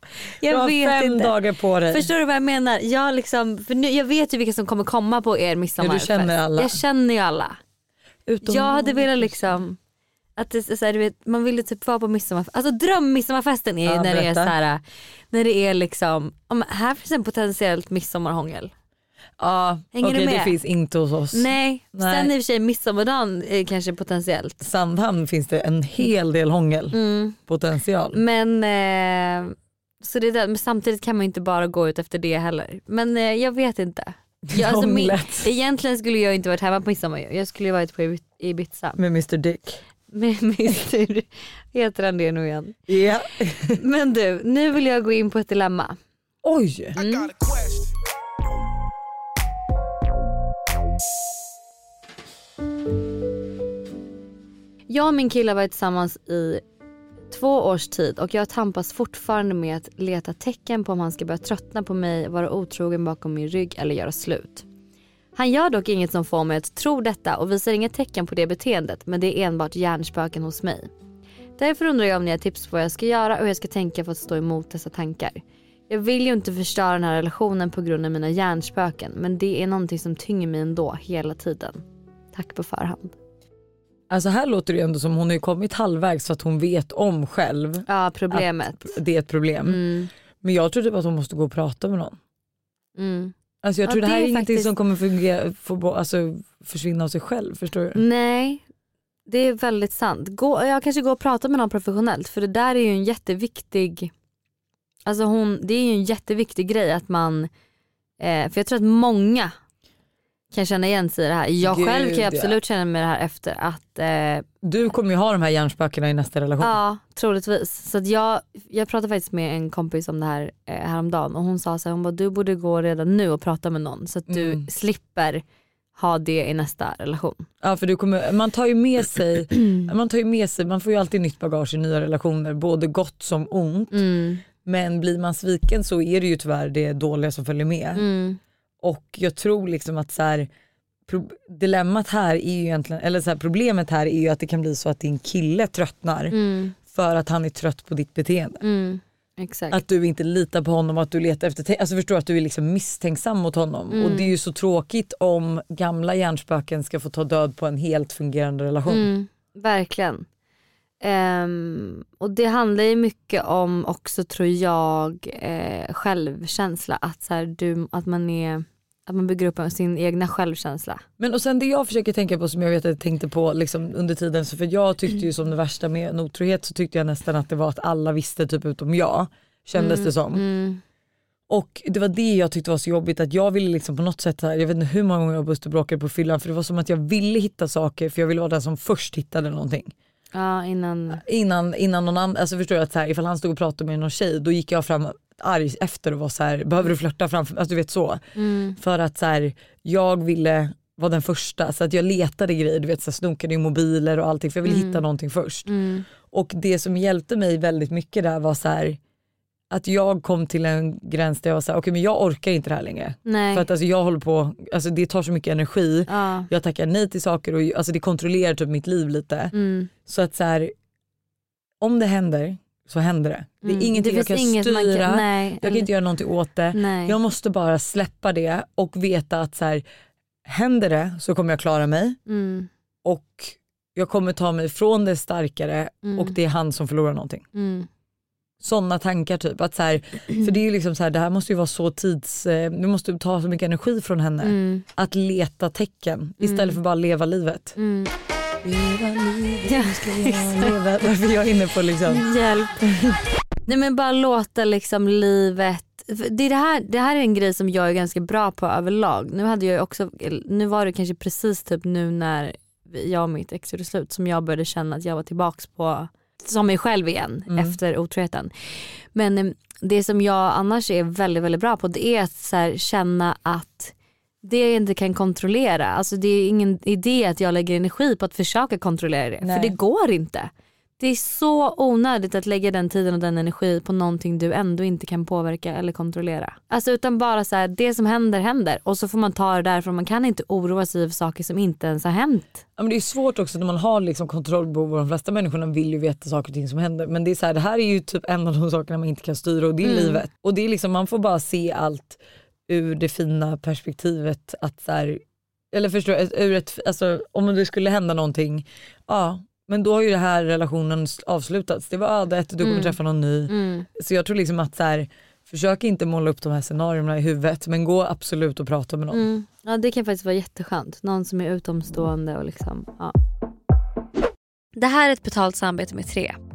Du Jag har vet fem inte. dagar på dig. Förstår du vad jag menar? Jag, liksom, för nu, jag vet ju vilka som kommer komma på er midsommarfest. känner alla. Jag känner ju alla. Utom Jag hade velat liksom att det, så här, du vet, man ville typ vara på midsommarfest. Alltså drömmidsommarfesten är ju Ja, när det är så berätta. här, när det är liksom, om, här finns en potentiellt midsommarhångel. Ja, Hänger okej du det med? finns inte hos oss. Nej, Nej. sen i och för sig midsommardagen är kanske potentiellt. Sandhamn finns det en hel del hångel Mm. potential. Men, eh, så det är där, men samtidigt kan man ju inte bara gå ut efter det heller. Men eh, jag vet inte. Jag, alltså, min, egentligen skulle jag inte varit hemma på midsommar. Jag skulle varit på Ibi- Ibiza. Med Mr Dick. Med Mr. Heter han det nu igen? Ja. Men du, nu vill jag gå in på ett dilemma. Oj! Mm. Jag och min kille har varit tillsammans i två års tid och jag tampas fortfarande med att leta tecken på om han ska börja tröttna på mig, vara otrogen bakom min rygg eller göra slut. Han gör dock inget som får mig att tro detta och visar inga tecken på det beteendet men det är enbart hjärnspöken hos mig. Därför undrar jag om ni har tips på vad jag ska göra och hur jag ska tänka för att stå emot dessa tankar. Jag vill ju inte förstöra den här relationen på grund av mina hjärnspöken men det är någonting som tynger mig ändå hela tiden. Tack på förhand. Alltså här låter det ju ändå som hon har ju kommit halvvägs så att hon vet om själv Ja problemet. att det är ett problem. Mm, Men jag tror typ att hon måste gå och prata med någon. mm. Alltså jag Ja, tror det här är, är ingenting faktiskt- som kommer fungera, få, bo- alltså, försvinna av sig själv. Förstår du? Nej, det är väldigt sant. Gå, jag kanske går och pratar med någon professionellt för det där är ju en jätteviktig, alltså hon, det är ju en jätteviktig grej att man, eh, för jag tror att många kan känna igen sig i det här. Jag Gud, själv kan ju ja. absolut känna mig det här efter att eh, Du kommer ju ha de här hjärnspökena i nästa relation. Ja, troligtvis. Så jag, jag pratade faktiskt med en kompis om det här eh, häromdagen och hon sa så här, hon bara, du borde gå redan nu och prata med någon så att du Mm. slipper ha det i nästa relation. Ja för du kommer, man tar ju med sig, man tar ju med sig, man får ju alltid nytt bagage i nya relationer, både gott som ont. Mm. Men blir man sviken så är det ju tyvärr det dåliga som följer med. Mm. Och jag tror liksom att så här, dilemmat här är ju egentligen, eller så här, problemet här är ju att det kan bli så att din kille tröttnar Mm. för att han är trött på ditt beteende. Mm. Att du inte litar på honom och att du letar efter, te- alltså förstår att du är liksom misstänksam mot honom. Mm. Och det är ju så tråkigt om gamla hjärnspöken ska få ta död på en helt fungerande relation. Mm, verkligen. Ehm, och det handlar ju mycket om också tror jag eh, självkänsla. Att, så här, du, att, man är, att man bygger upp sin egna självkänsla. Men och sen det jag försöker tänka på som jag vet att jag tänkte på liksom under tiden, så för jag tyckte ju som det värsta med en otrohet så tyckte jag nästan att det var att alla visste typ utom jag. Kändes det som. Mm. Och det var det jag tyckte var så jobbigt att jag ville liksom på något sätt, här, jag vet inte hur många gånger jag och Buster bråkade på fyllan för det var som att jag ville hitta saker för jag ville vara den som först hittade någonting. Ja, innan... Innan, innan någon annan, alltså förstår jag att så här, ifall han stod och pratade med någon tjej då gick jag fram arg efter och var så här, behöver du flörta framför alltså du vet så. Mm. För att så här, jag ville vara den första så att jag letade grejer, du vet så här, snokade i mobiler och allting för jag ville Mm. hitta någonting först. Mm. Och det som hjälpte mig väldigt mycket där var så här, att jag kom till en gräns där jag var så här, okej men jag orkar inte det här längre. Nej. För att alltså, jag håller på, alltså, det tar så mycket energi, ja. jag tackar nej till saker och alltså, det kontrollerar typ mitt liv lite. Mm. Så att så här, om det händer så händer det. Det är Mm. ingenting det jag kan inget styra, kan, nej. jag kan inte göra någonting åt det. nej. Jag måste bara släppa det och veta att så här, händer det så kommer jag klara mig Mm. och jag kommer ta mig från det starkare Mm. och det är han som förlorar någonting. Mm. Sådana tankar typ. Att så här, för det är ju liksom så här, det här måste ju vara så tids, eh, det måste ta så mycket energi från henne. Mm. Att leta tecken istället för bara leva livet. Leva livet, nu ska leva. Varför jag är inne på liksom. Hjälp. Nej men bara låta liksom livet det, är det, här, det här är en grej som jag är ganska bra på överlag. Nu, hade jag också, nu var det kanske precis typ nu när jag och mitt ex gjorde slut som jag började känna att jag var tillbaks på som mig själv igen Mm. efter otroheten. Men eh, det som jag annars är väldigt väldigt bra på det är att här, känna att det jag inte kan kontrollera, alltså det är ingen idé att jag lägger energi på att försöka kontrollera det. Nej. För det går inte. Det är så onödigt att lägga den tiden och den energi på någonting du ändå inte kan påverka eller kontrollera. Alltså utan bara så här, det som händer händer och så får man ta det därifrån. Man kan inte oroa sig för saker som inte ens har hänt. Ja, men det är svårt också när man har liksom kontrollbehov de flesta människorna vill ju veta saker och ting som händer. Men det, är så här, det här är ju typ en av de sakerna man inte kan styra och det är Mm. livet. Och det är liksom, man får bara se allt ur det fina perspektivet att så här, eller förstår ur ett, alltså, om det skulle hända någonting, ja men då har ju den här relationen avslutats. Det var ödet, du kommer Mm. träffa någon ny. Mm. Så jag tror liksom att så här, försök inte måla upp de här scenarierna i huvudet men gå absolut och prata med någon. Mm. Ja det kan faktiskt vara jätteskönt. Någon som är utomstående och liksom, ja. Det här är ett betalt samarbete med Tre.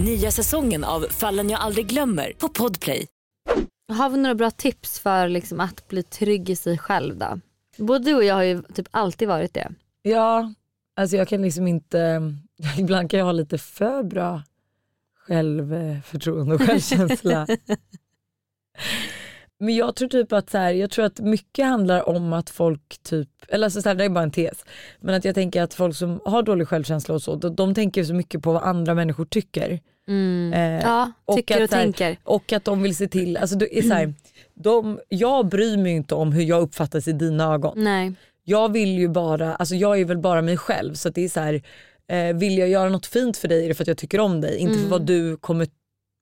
Nya säsongen av Fallen jag aldrig glömmer på Podplay. Har vi några bra tips för liksom att bli trygg i sig själv då? Både du och jag har ju typ alltid varit det. Ja, alltså jag kan liksom inte, ibland kan jag ha lite för bra självförtroende och självkänsla. Men jag tror typ att så här, jag tror att mycket handlar om att folk typ, eller alltså så här, det är bara en tes, men att jag tänker att folk som har dålig självkänsla och så, de, de tänker så mycket på vad andra människor tycker. Eh, Ja, tycker och att, så här, tänker. Och att de vill se till, alltså det är så här, de, jag bryr mig inte om hur jag uppfattas i dina ögon. Nej. Jag vill ju bara, alltså jag är väl bara mig själv så det är så här, eh, vill jag göra något fint för dig är det för att jag tycker om dig, inte för vad du kommer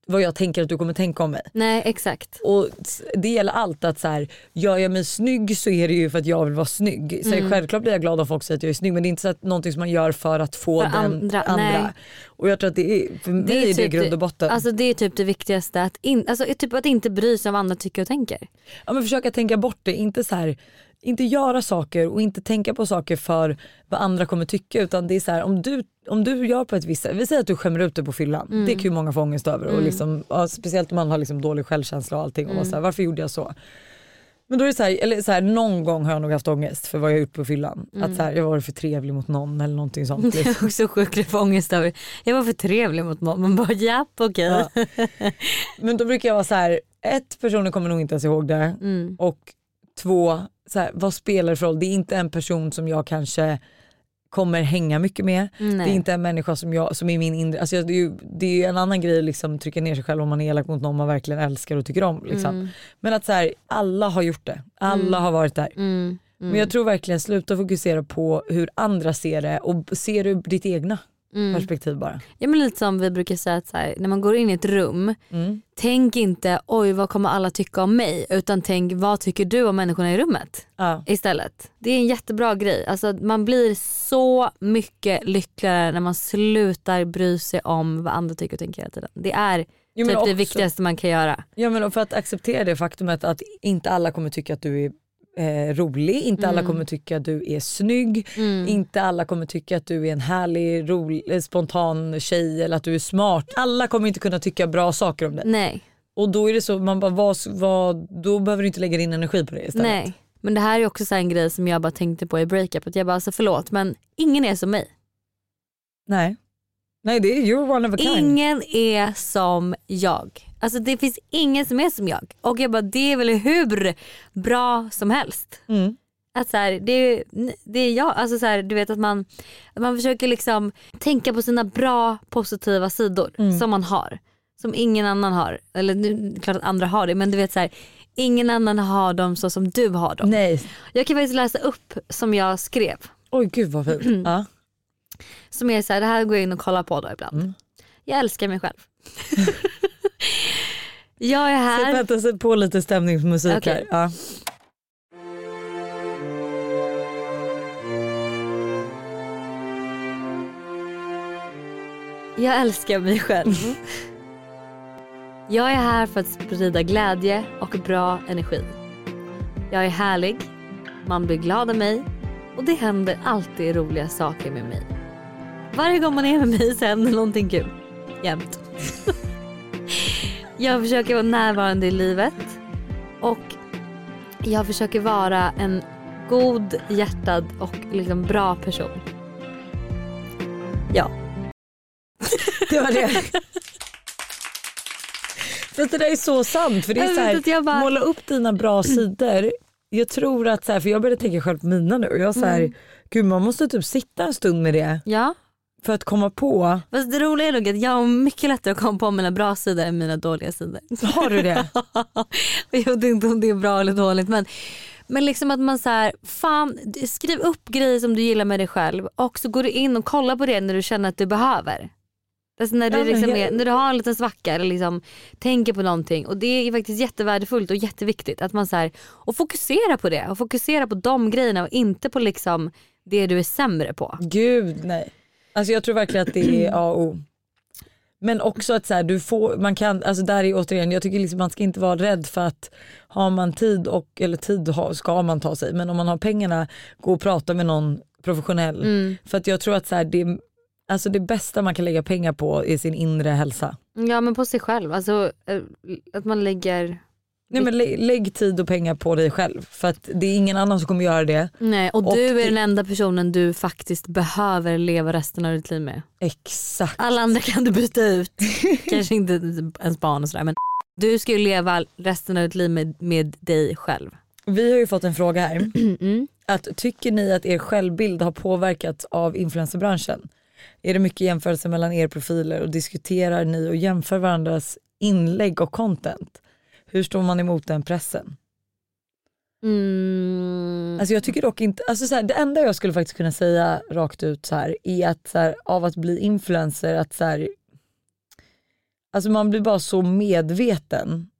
vad jag tänker att du kommer tänka om mig. Nej exakt. Och det gäller allt att så här, gör jag mig snygg så är det ju för att jag vill vara snygg. Så Mm. Självklart blir jag glad om folk säger att jag är snygg men det är inte så att någonting som man gör för att få För den andra, andra. Och jag tror att det är, för mig är det typ grund och botten. Alltså det är typ det viktigaste, att, in, alltså, typ att inte bry sig om vad andra tycker och tänker. ja, men försöka tänka bort det, inte så här, inte göra saker och inte tänka på saker för vad andra kommer tycka utan det är så här, om du, om du gör på ett visst sätt, vi säger att du skämmer ut dig på fyllan, Mm. det kan ju många få ångest över och liksom, ja, speciellt om man har liksom dålig självkänsla och allting och Mm. så här, varför gjorde jag så? Men då är så här, eller så här, någon gång har jag nog haft ångest för vad jag gjort på fyllan. Att så här, jag var för trevlig mot någon eller någonting sånt. Liksom. är också sjukt ångest över. Jag var för trevlig mot någon. Man bara japp okej. Ja. Men då brukar jag vara så här, ett personen kommer nog inte ens ihåg det Mm. och två, så vad spelar det för roll? Det är inte en person som jag kanske kommer hänga mycket med. Nej. Det är inte en människa som, jag, som är min inre, alltså jag- det är ju det är en annan grej att liksom trycka ner sig själv om man är elak mot någon man verkligen älskar och tycker om. Liksom. Mm. Men att så här, alla har gjort det, alla har varit där. Mm. Men jag tror verkligen sluta fokusera på hur andra ser det och se det ur ditt egna Mm. perspektiv bara. Ja, men lite som vi brukar säga att så här, när man går in i ett rum, Mm. tänk inte oj vad kommer alla tycka om mig utan tänk vad tycker du om människorna i rummet Ja. istället. Det är en jättebra grej. Alltså, man blir så mycket lyckligare när man slutar bry sig om vad andra tycker och tänker hela tiden. Det är Jo, typ det också- viktigaste man kan göra. Ja men för att acceptera det faktumet att inte alla kommer tycka att du är eh, rolig, inte alla kommer tycka att du är snygg, inte alla kommer tycka att du är en härlig, rolig, eh, spontan tjej eller att du är smart. Alla kommer inte kunna tycka bra saker om dig. Nej, Och då är det så, man bara, vad, vad, då behöver du inte lägga din energi på det istället. nej. Men det här är också så en grej som jag bara tänkte på i breakup. Att jag bara alltså förlåt men ingen är som mig. Nej. Nej det är you're one of a kind. Ingen är som jag. Alltså det finns ingen som är som jag. Och jag bara det är väl hur bra som helst. Mm. Att så här, det, det är jag. Alltså så här, du vet att man, att man försöker liksom tänka på sina bra positiva sidor Mm. som man har. Som ingen annan har. Eller nu, klart att andra har det men du vet så här, ingen annan har dem så som du har dem. Nej. Jag kan faktiskt läsa upp som jag skrev. Oj gud vad fint. ja. Som är så här, det här går jag in och kollar på då ibland. Mm. Jag älskar mig själv. jag är Så här. vänta, sätt på lite stämningsmusik Okej. här. Ja. Jag älskar mig själv. Jag är här för att sprida glädje och bra energi. Jag är härlig, man blir glad av mig och det händer alltid roliga saker med mig. Varje gång man är med mig så händer någonting kul. Jämt. jag försöker vara närvarande i livet och jag försöker vara en god, hjärtad och liksom bra person. Ja. Det var det. För det där är så sant. För det är så här, bara- Måla upp dina bra sidor. Jag tror att, så här, för jag började tänka själv på mina nu. Jag så här, Mm. Gud man måste typ sitta en stund med det Ja. För att komma på. Fast det roliga är nog att jag har mycket lättare att komma på mina bra sidor än mina dåliga sidor. Har du det? jag vet inte om det är bra eller dåligt men, men liksom att man så här, fan skriv upp grejer som du gillar med dig själv och så går du in och kollar på det när du känner att du behöver. Alltså när, du Ja, liksom är, när du har en liten svacka eller liksom tänker på någonting och det är faktiskt jättevärdefullt och jätteviktigt att man så här, och fokusera på det och fokusera på de grejerna och inte på liksom det du är sämre på. Gud nej. Alltså jag tror verkligen att det är A och O. Men också att så här, du får, man kan, alltså där är återigen, jag tycker liksom man ska inte vara rädd för att har man tid och, eller tid ha- ska man ta sig, men om man har pengarna, gå och prata med någon professionell. Mm. För att jag tror att så här, det, alltså det bästa man kan lägga pengar på är sin inre hälsa. Ja men på sig själv, alltså eh, att man lägger Nej, men lä, lägg tid och pengar på dig själv för att det är ingen annan som kommer göra det. Nej, och, Och du är det- den enda personen du faktiskt behöver leva resten av ditt liv med. Exakt. Alla andra kan du byta ut, kanske inte ens barn och sådär men du ska ju leva resten av ditt liv med, med dig själv. Vi har ju fått en fråga här. Mm. Att, tycker ni att er självbild har påverkats av influencerbranschen? Är det mycket jämförelse mellan er profiler och diskuterar ni och jämför varandras inlägg och content? Hur står man emot den pressen? Mm. Alltså jag tycker dock inte, alltså så här, det enda jag skulle faktiskt kunna säga rakt ut så här, är att så här, av att bli influencer, att så här, alltså man blir bara så medveten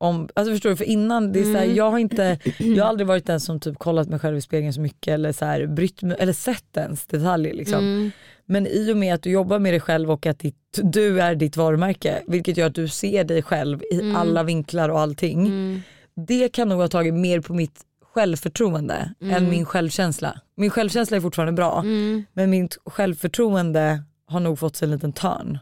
om, alltså förstår du, för innan, det är så här, Mm. jag har inte, jag har aldrig varit den som typ kollat mig själv i spegeln så mycket eller, så här, brytt mig, eller sett ens detaljer liksom. Mm. Men i och med att du jobbar med dig själv och att ditt, du är ditt varumärke, vilket gör att du ser dig själv i Mm. alla vinklar och allting. Mm. Det kan nog ha tagit mer på mitt självförtroende Mm. än min självkänsla. Min självkänsla är fortfarande bra Mm. men mitt självförtroende har nog fått sig en liten törn.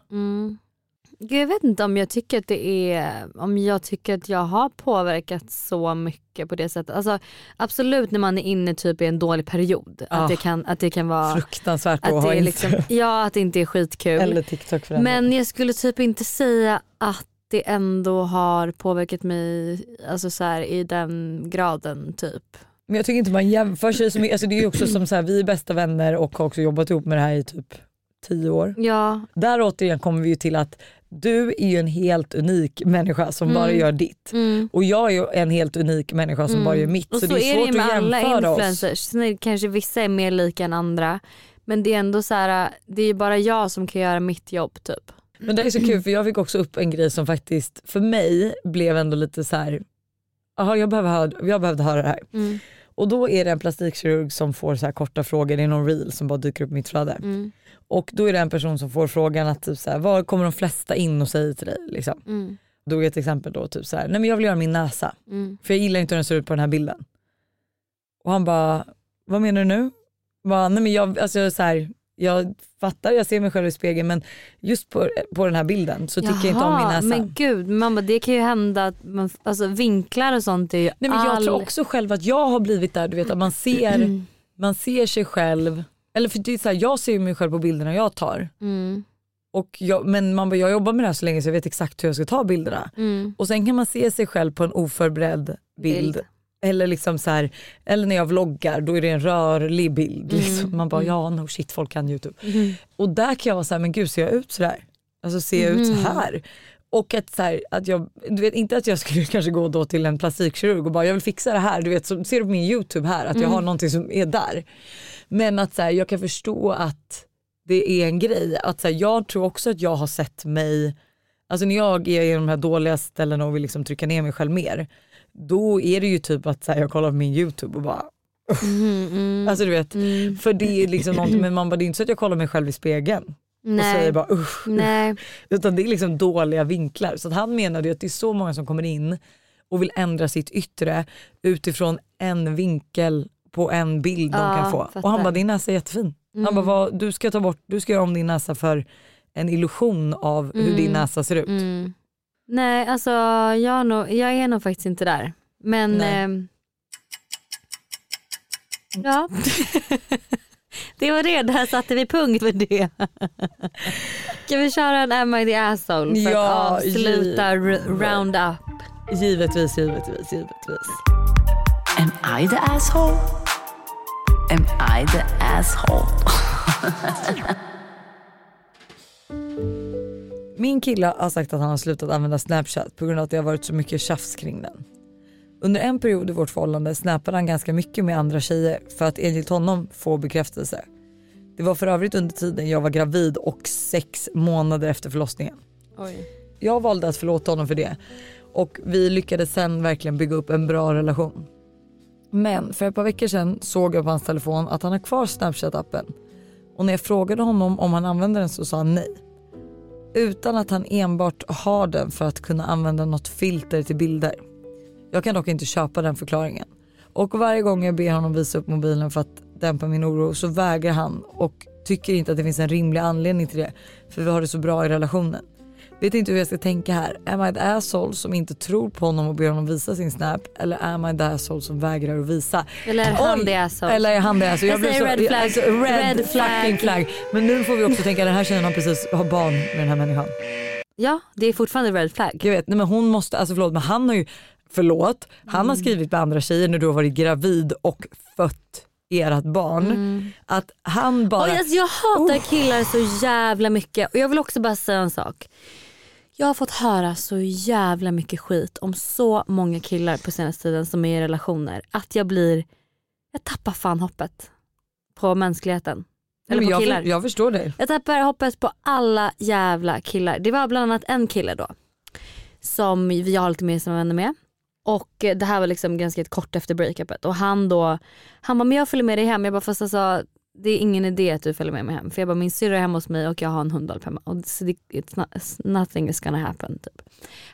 Jag vet inte om jag tycker att det är, om jag tycker att jag har påverkat så mycket på det sättet. Alltså, absolut när man är inne typ i en dålig period. Ah. Att, det kan, att det kan vara Fruktansvärt att att ha det är liksom, Ja att det inte är skitkul. Eller TikTok för den. Men jag skulle typ inte säga att det ändå har påverkat mig alltså så här, i den graden typ. Men jag tycker inte man jämför sig så mycket. Alltså det är ju också som så här, vi är bästa vänner och har också jobbat ihop med det här i typ tio år. Ja, Där återigen kommer vi ju till att du är ju en helt unik människa som bara Mm. gör ditt. mm. Och jag är ju en helt unik människa som Mm. bara gör mitt. Och så, det är svårt ju med att alla jämföra oss. influencers. Sen är det kanske vissa är mer lika än andra. Men det är ändå så här, det är bara jag som kan göra mitt jobb typ. Men det är så kul för jag fick också upp en grej som faktiskt för mig blev ändå lite så här. Aha, jag, behöver höra, jag behövde höra det här. Mm. Och då är det en plastikkirurg som får så här korta frågor, det är någon reel som bara dyker upp i mitt flöde. Mm. Och då är det en person som får frågan att typ så här, vad kommer de flesta in och säger till dig? Liksom. Mm. Då är ett exempel då typ så här, nej men jag vill göra min näsa. Mm. För jag gillar inte hur den ser ut på den här bilden. Och han bara, vad menar du nu? Bara, nej men jag, alltså så här, jag fattar, jag ser mig själv i spegeln men just på, på den här bilden så tycker jag inte om min Jaha, näsa. Men gud, mamma, det kan ju hända att man, alltså, vinklar och sånt är ju Nej, men jag all... tror också själv att jag har blivit där, du vet att man ser, man ser sig själv, eller för det är så här, jag ser mig själv på bilderna jag tar. Mm. Och jag, men man bara, jag jobbar med det här så länge så jag vet exakt hur jag ska ta bilderna. Mm. Och sen kan man se sig själv på en oförberedd bild. Bild. Eller, liksom så här, eller när jag vloggar då är det en rörlig bild. Mm, Liksom. Man bara mm. ja no shit folk kan youtube. Mhm. Och där kan jag vara så här, men gud ser jag ut sådär? Alltså ser jag ut så Mhm. här? Och att, så här, att jag, du vet inte att jag skulle kanske gå då till en plastikkirurg och bara jag vill fixa det här. Du vet så ser du på min youtube här att jag Mm. har någonting som är där. Men att så här, jag kan förstå att det är en grej. Att så här, jag tror också att jag har sett mig, alltså när jag är i de här dåliga ställena och vill liksom trycka ner mig själv mer. Då är det ju typ att så här, jag kollar på min youtube och bara, Mm, mm. alltså du vet. Mm. För det är liksom någonting, men man bara, det är inte så att jag kollar mig själv i spegeln och Nej. säger bara usch. Nej. Utan det är liksom dåliga vinklar. Så att han menade ju att det är så många som kommer in och vill ändra sitt yttre utifrån en vinkel på en bild de Ja, kan få. fattar. Och han bara din näsa är jättefin. Han Mm. bara vad, du ska ta bort, du ska göra om din näsa för en illusion av hur Mm. din näsa ser ut. Mm. Nej alltså jag, har nog, jag är nog faktiskt inte där. Men ehm, ja. det var det, där satte vi punkt för det. Kan vi köra en Am I the asshole för Ja, att avsluta round up? Givetvis, givetvis, givetvis. Am I the asshole? Am I the asshole? Min kille har sagt att han har slutat använda snapchat på grund av att det har varit så mycket tjafs kring den. Under en period i vårt förhållande snappade han ganska mycket med andra tjejer för att enligt honom få bekräftelse. Det var för övrigt under tiden jag var gravid och sex månader efter förlossningen. Oj. Jag valde att förlåta honom för det och vi lyckades sen verkligen bygga upp en bra relation. Men för ett par veckor sedan såg jag på hans telefon att han har kvar snapchat-appen och när jag frågade honom om han använder den så sa han nej. utan att han enbart har den för att kunna använda något filter till bilder. Jag kan dock inte köpa den förklaringen. Och varje gång jag ber honom visa upp mobilen för att dämpa min oro så vägrar han och tycker inte att det finns en rimlig anledning till det. För vi har det så bra i relationen. Vet inte hur jag ska tänka här. Am I the asshole som inte tror på honom och ber honom visa sin snap? Eller am I the asshole som vägrar att visa? Eller är han Oj! the asshole? Eller är han det? Alltså, Jag blir säger red flag. Alltså, red, Red flag. flag. Men nu får vi också tänka den här tjejen har precis har barn med den här människan. Ja det är fortfarande red flag. Jag vet, nej men hon måste, alltså förlåt men han har ju, förlåt, han Mm. har skrivit med andra tjejer när du har varit gravid och fött ert barn. Mm. Att han bara... Och alltså, jag hatar killar så jävla mycket och jag vill också bara säga en sak. Jag har fått höra så jävla mycket skit om så många killar på senaste tiden som är i relationer att jag blir, jag tappar fan hoppet på mänskligheten. Eller på jag, killar. jag förstår dig. Jag tappar hoppet på alla jävla killar. Det var bland annat en kille då som vi har lite mer som vänner med. Och det här var liksom ganska kort efter breakupet och han då, han bara men jag följer med dig hem. Jag bara fast alltså det är ingen idé att du följer med mig hem. För jag bara min syrra är hemma hos mig och jag har en hundvalp hemma. Och så det, it's not, nothing is gonna happen. Typ.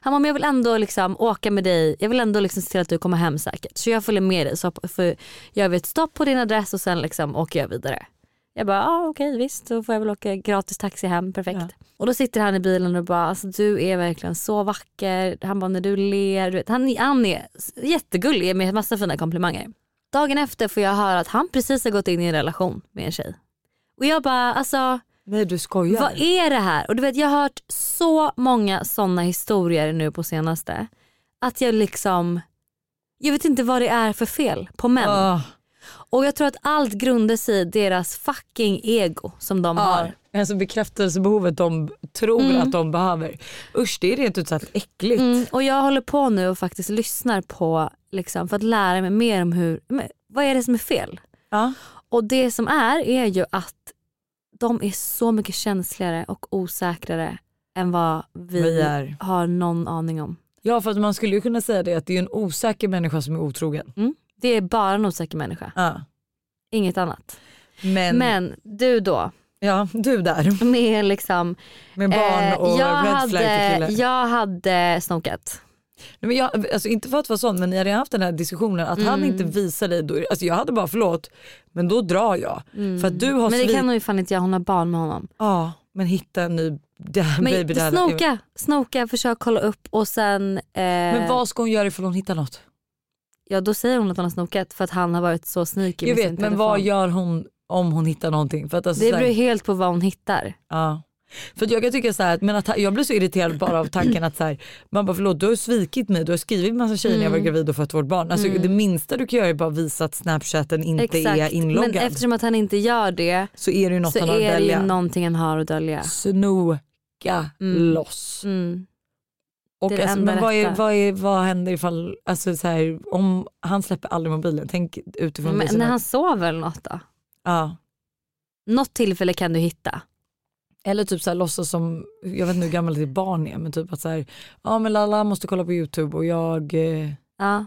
Han bara men jag vill ändå liksom åka med dig. Jag vill ändå liksom se till att du kommer hem säkert. Så jag följer med dig. Så för jag vet stopp på din adress och sen liksom åker jag vidare. Jag bara, ah, okej visst då får jag väl åka gratis taxi hem, perfekt. Och då sitter han i bilen och bara, alltså, du är verkligen så vacker. Han bara, när du ler, du vet, han, han är jättegullig med massa fina komplimanger. Dagen efter får jag höra att han precis har gått in i en relation med en tjej. Och jag bara, alltså Nej du skojar. vad är det här? Och du vet jag har hört så många sådana historier nu på senaste. Att jag liksom, jag vet inte vad det är för fel på män. Ah, Och jag tror att allt grundar sig i deras fucking ego som de ah, har. Alltså bekräftelsebehovet de tror Mm. att de behöver. Usch det är rent ut sagt äckligt. Mm, och jag håller på nu och faktiskt lyssnar på, liksom, för att lära mig mer om hur, vad är det som är fel? Ja. Och det som är är ju att de är så mycket känsligare och osäkrare än vad vi, Vi har någon aning om. Ja för att man skulle ju kunna säga det att det är en osäker människa som är otrogen. Det är bara en osäker människa, Ja. inget annat. Men, Men du då, ja du där med liksom med barn Eh, och jag, red hade, jag hade snokat. Nej, men jag, alltså inte för att vara sån men ni hade haft den här diskussionen att han Mm. inte visar dig, då, alltså jag hade bara förlåt men då drar jag. För att du har Mm. Men det kan hon ju fan inte göra, hon har barn med honom. Ja men hitta en ny Men baby daddy. snoka, snoka, försök kolla upp och sen... Eh, Men vad ska hon göra ifall hon hittar något? Ja då säger hon att hon har snokat för att han har varit så sneaky Jag vet men telefon. vad gör hon om hon hittar någonting? För att alltså, Det så här- beror helt på vad hon hittar. Ja. För jag kan tycka så här, men att, jag blir så irriterad bara av tanken att så här, man bara förlåt du har svikit mig, du har skrivit massa tjejer när jag var Mm. gravid och fött vårt barn. Alltså, Mm. Det minsta du kan göra är bara visa att snapchatten inte är Exakt. inloggad. Men eftersom att han inte gör det så är det ju något han har att är det dölja. någonting han har att dölja. Snoka Mm. loss. Mm. Och Det är det alltså, men vad, är, vad, är, vad händer ifall, alltså så här, om han släpper aldrig mobilen, tänk utifrån det Men som när han sover eller något då? Ja. Något tillfälle kan du hitta. Eller typ så här, låtsas som, jag vet inte hur gammalt ditt barn är men typ att så här, ja men Lalla måste kolla på youtube och jag, eh, Ja.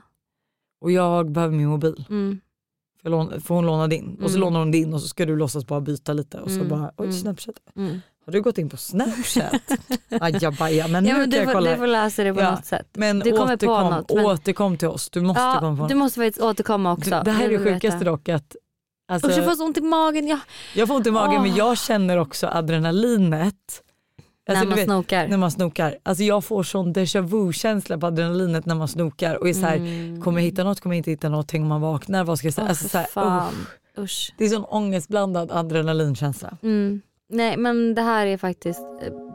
och jag behöver min mobil. Mm. Får, jag låna, får hon låna din? Och så Mm. lånar hon din och så ska du låtsas bara byta lite och så Mm. bara, oj Mm. snapchat. Mm. Har du gått in på snapchat? Ajabaja men nu Ja, men kan du, jag får, kolla. du får lösa det på Ja. något sätt. Men du återkom, något, men- återkom till oss, du måste komma Ja, på du måste faktiskt återkomma också. Du, det här är Jag det sjukaste dock att alltså, Usch jag får så ont i magen. Ja. jag får ont i magen Åh. men jag känner också adrenalinet. När du man snokar. När man snokar. Alltså jag får sån déjà vu känsla på adrenalinet när man snokar och är så här, Mm. kommer jag hitta något, kommer jag inte hitta något, tänk om man vaknar, vad ska jag säga? Åh, alltså, för så här, fan. usch. Det är sån ångestblandad adrenalinkänsla. Mm. Nej men det här är faktiskt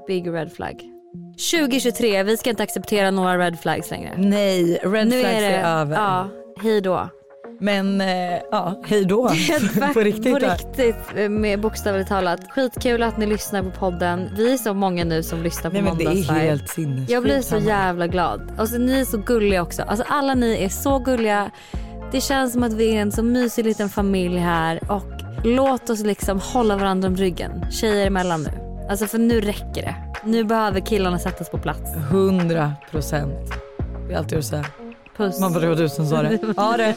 big red flag. 2023, vi ska inte acceptera några red flags längre. Nej, red nu flags är, det, är över. Ja, hej då. Men eh, ja, hej då. på riktigt. På riktigt med bokstavligt talat. Skitkul att ni lyssnar på podden. Vi är så många nu som lyssnar på Nej men det är helt sinnessjukt. Jag blir så jävla glad. Alltså, ni är så gulliga också. Alltså, alla ni är så gulliga. Det känns som att vi är en så mysig liten familj här. Och låt oss liksom hålla varandra om ryggen. Tjejer emellan nu. Alltså för nu räcker det. Nu behöver killarna sättas på plats. 100 procent. Det är alltid att säga. Puss. Man bara, det var du som sa det. Ja det.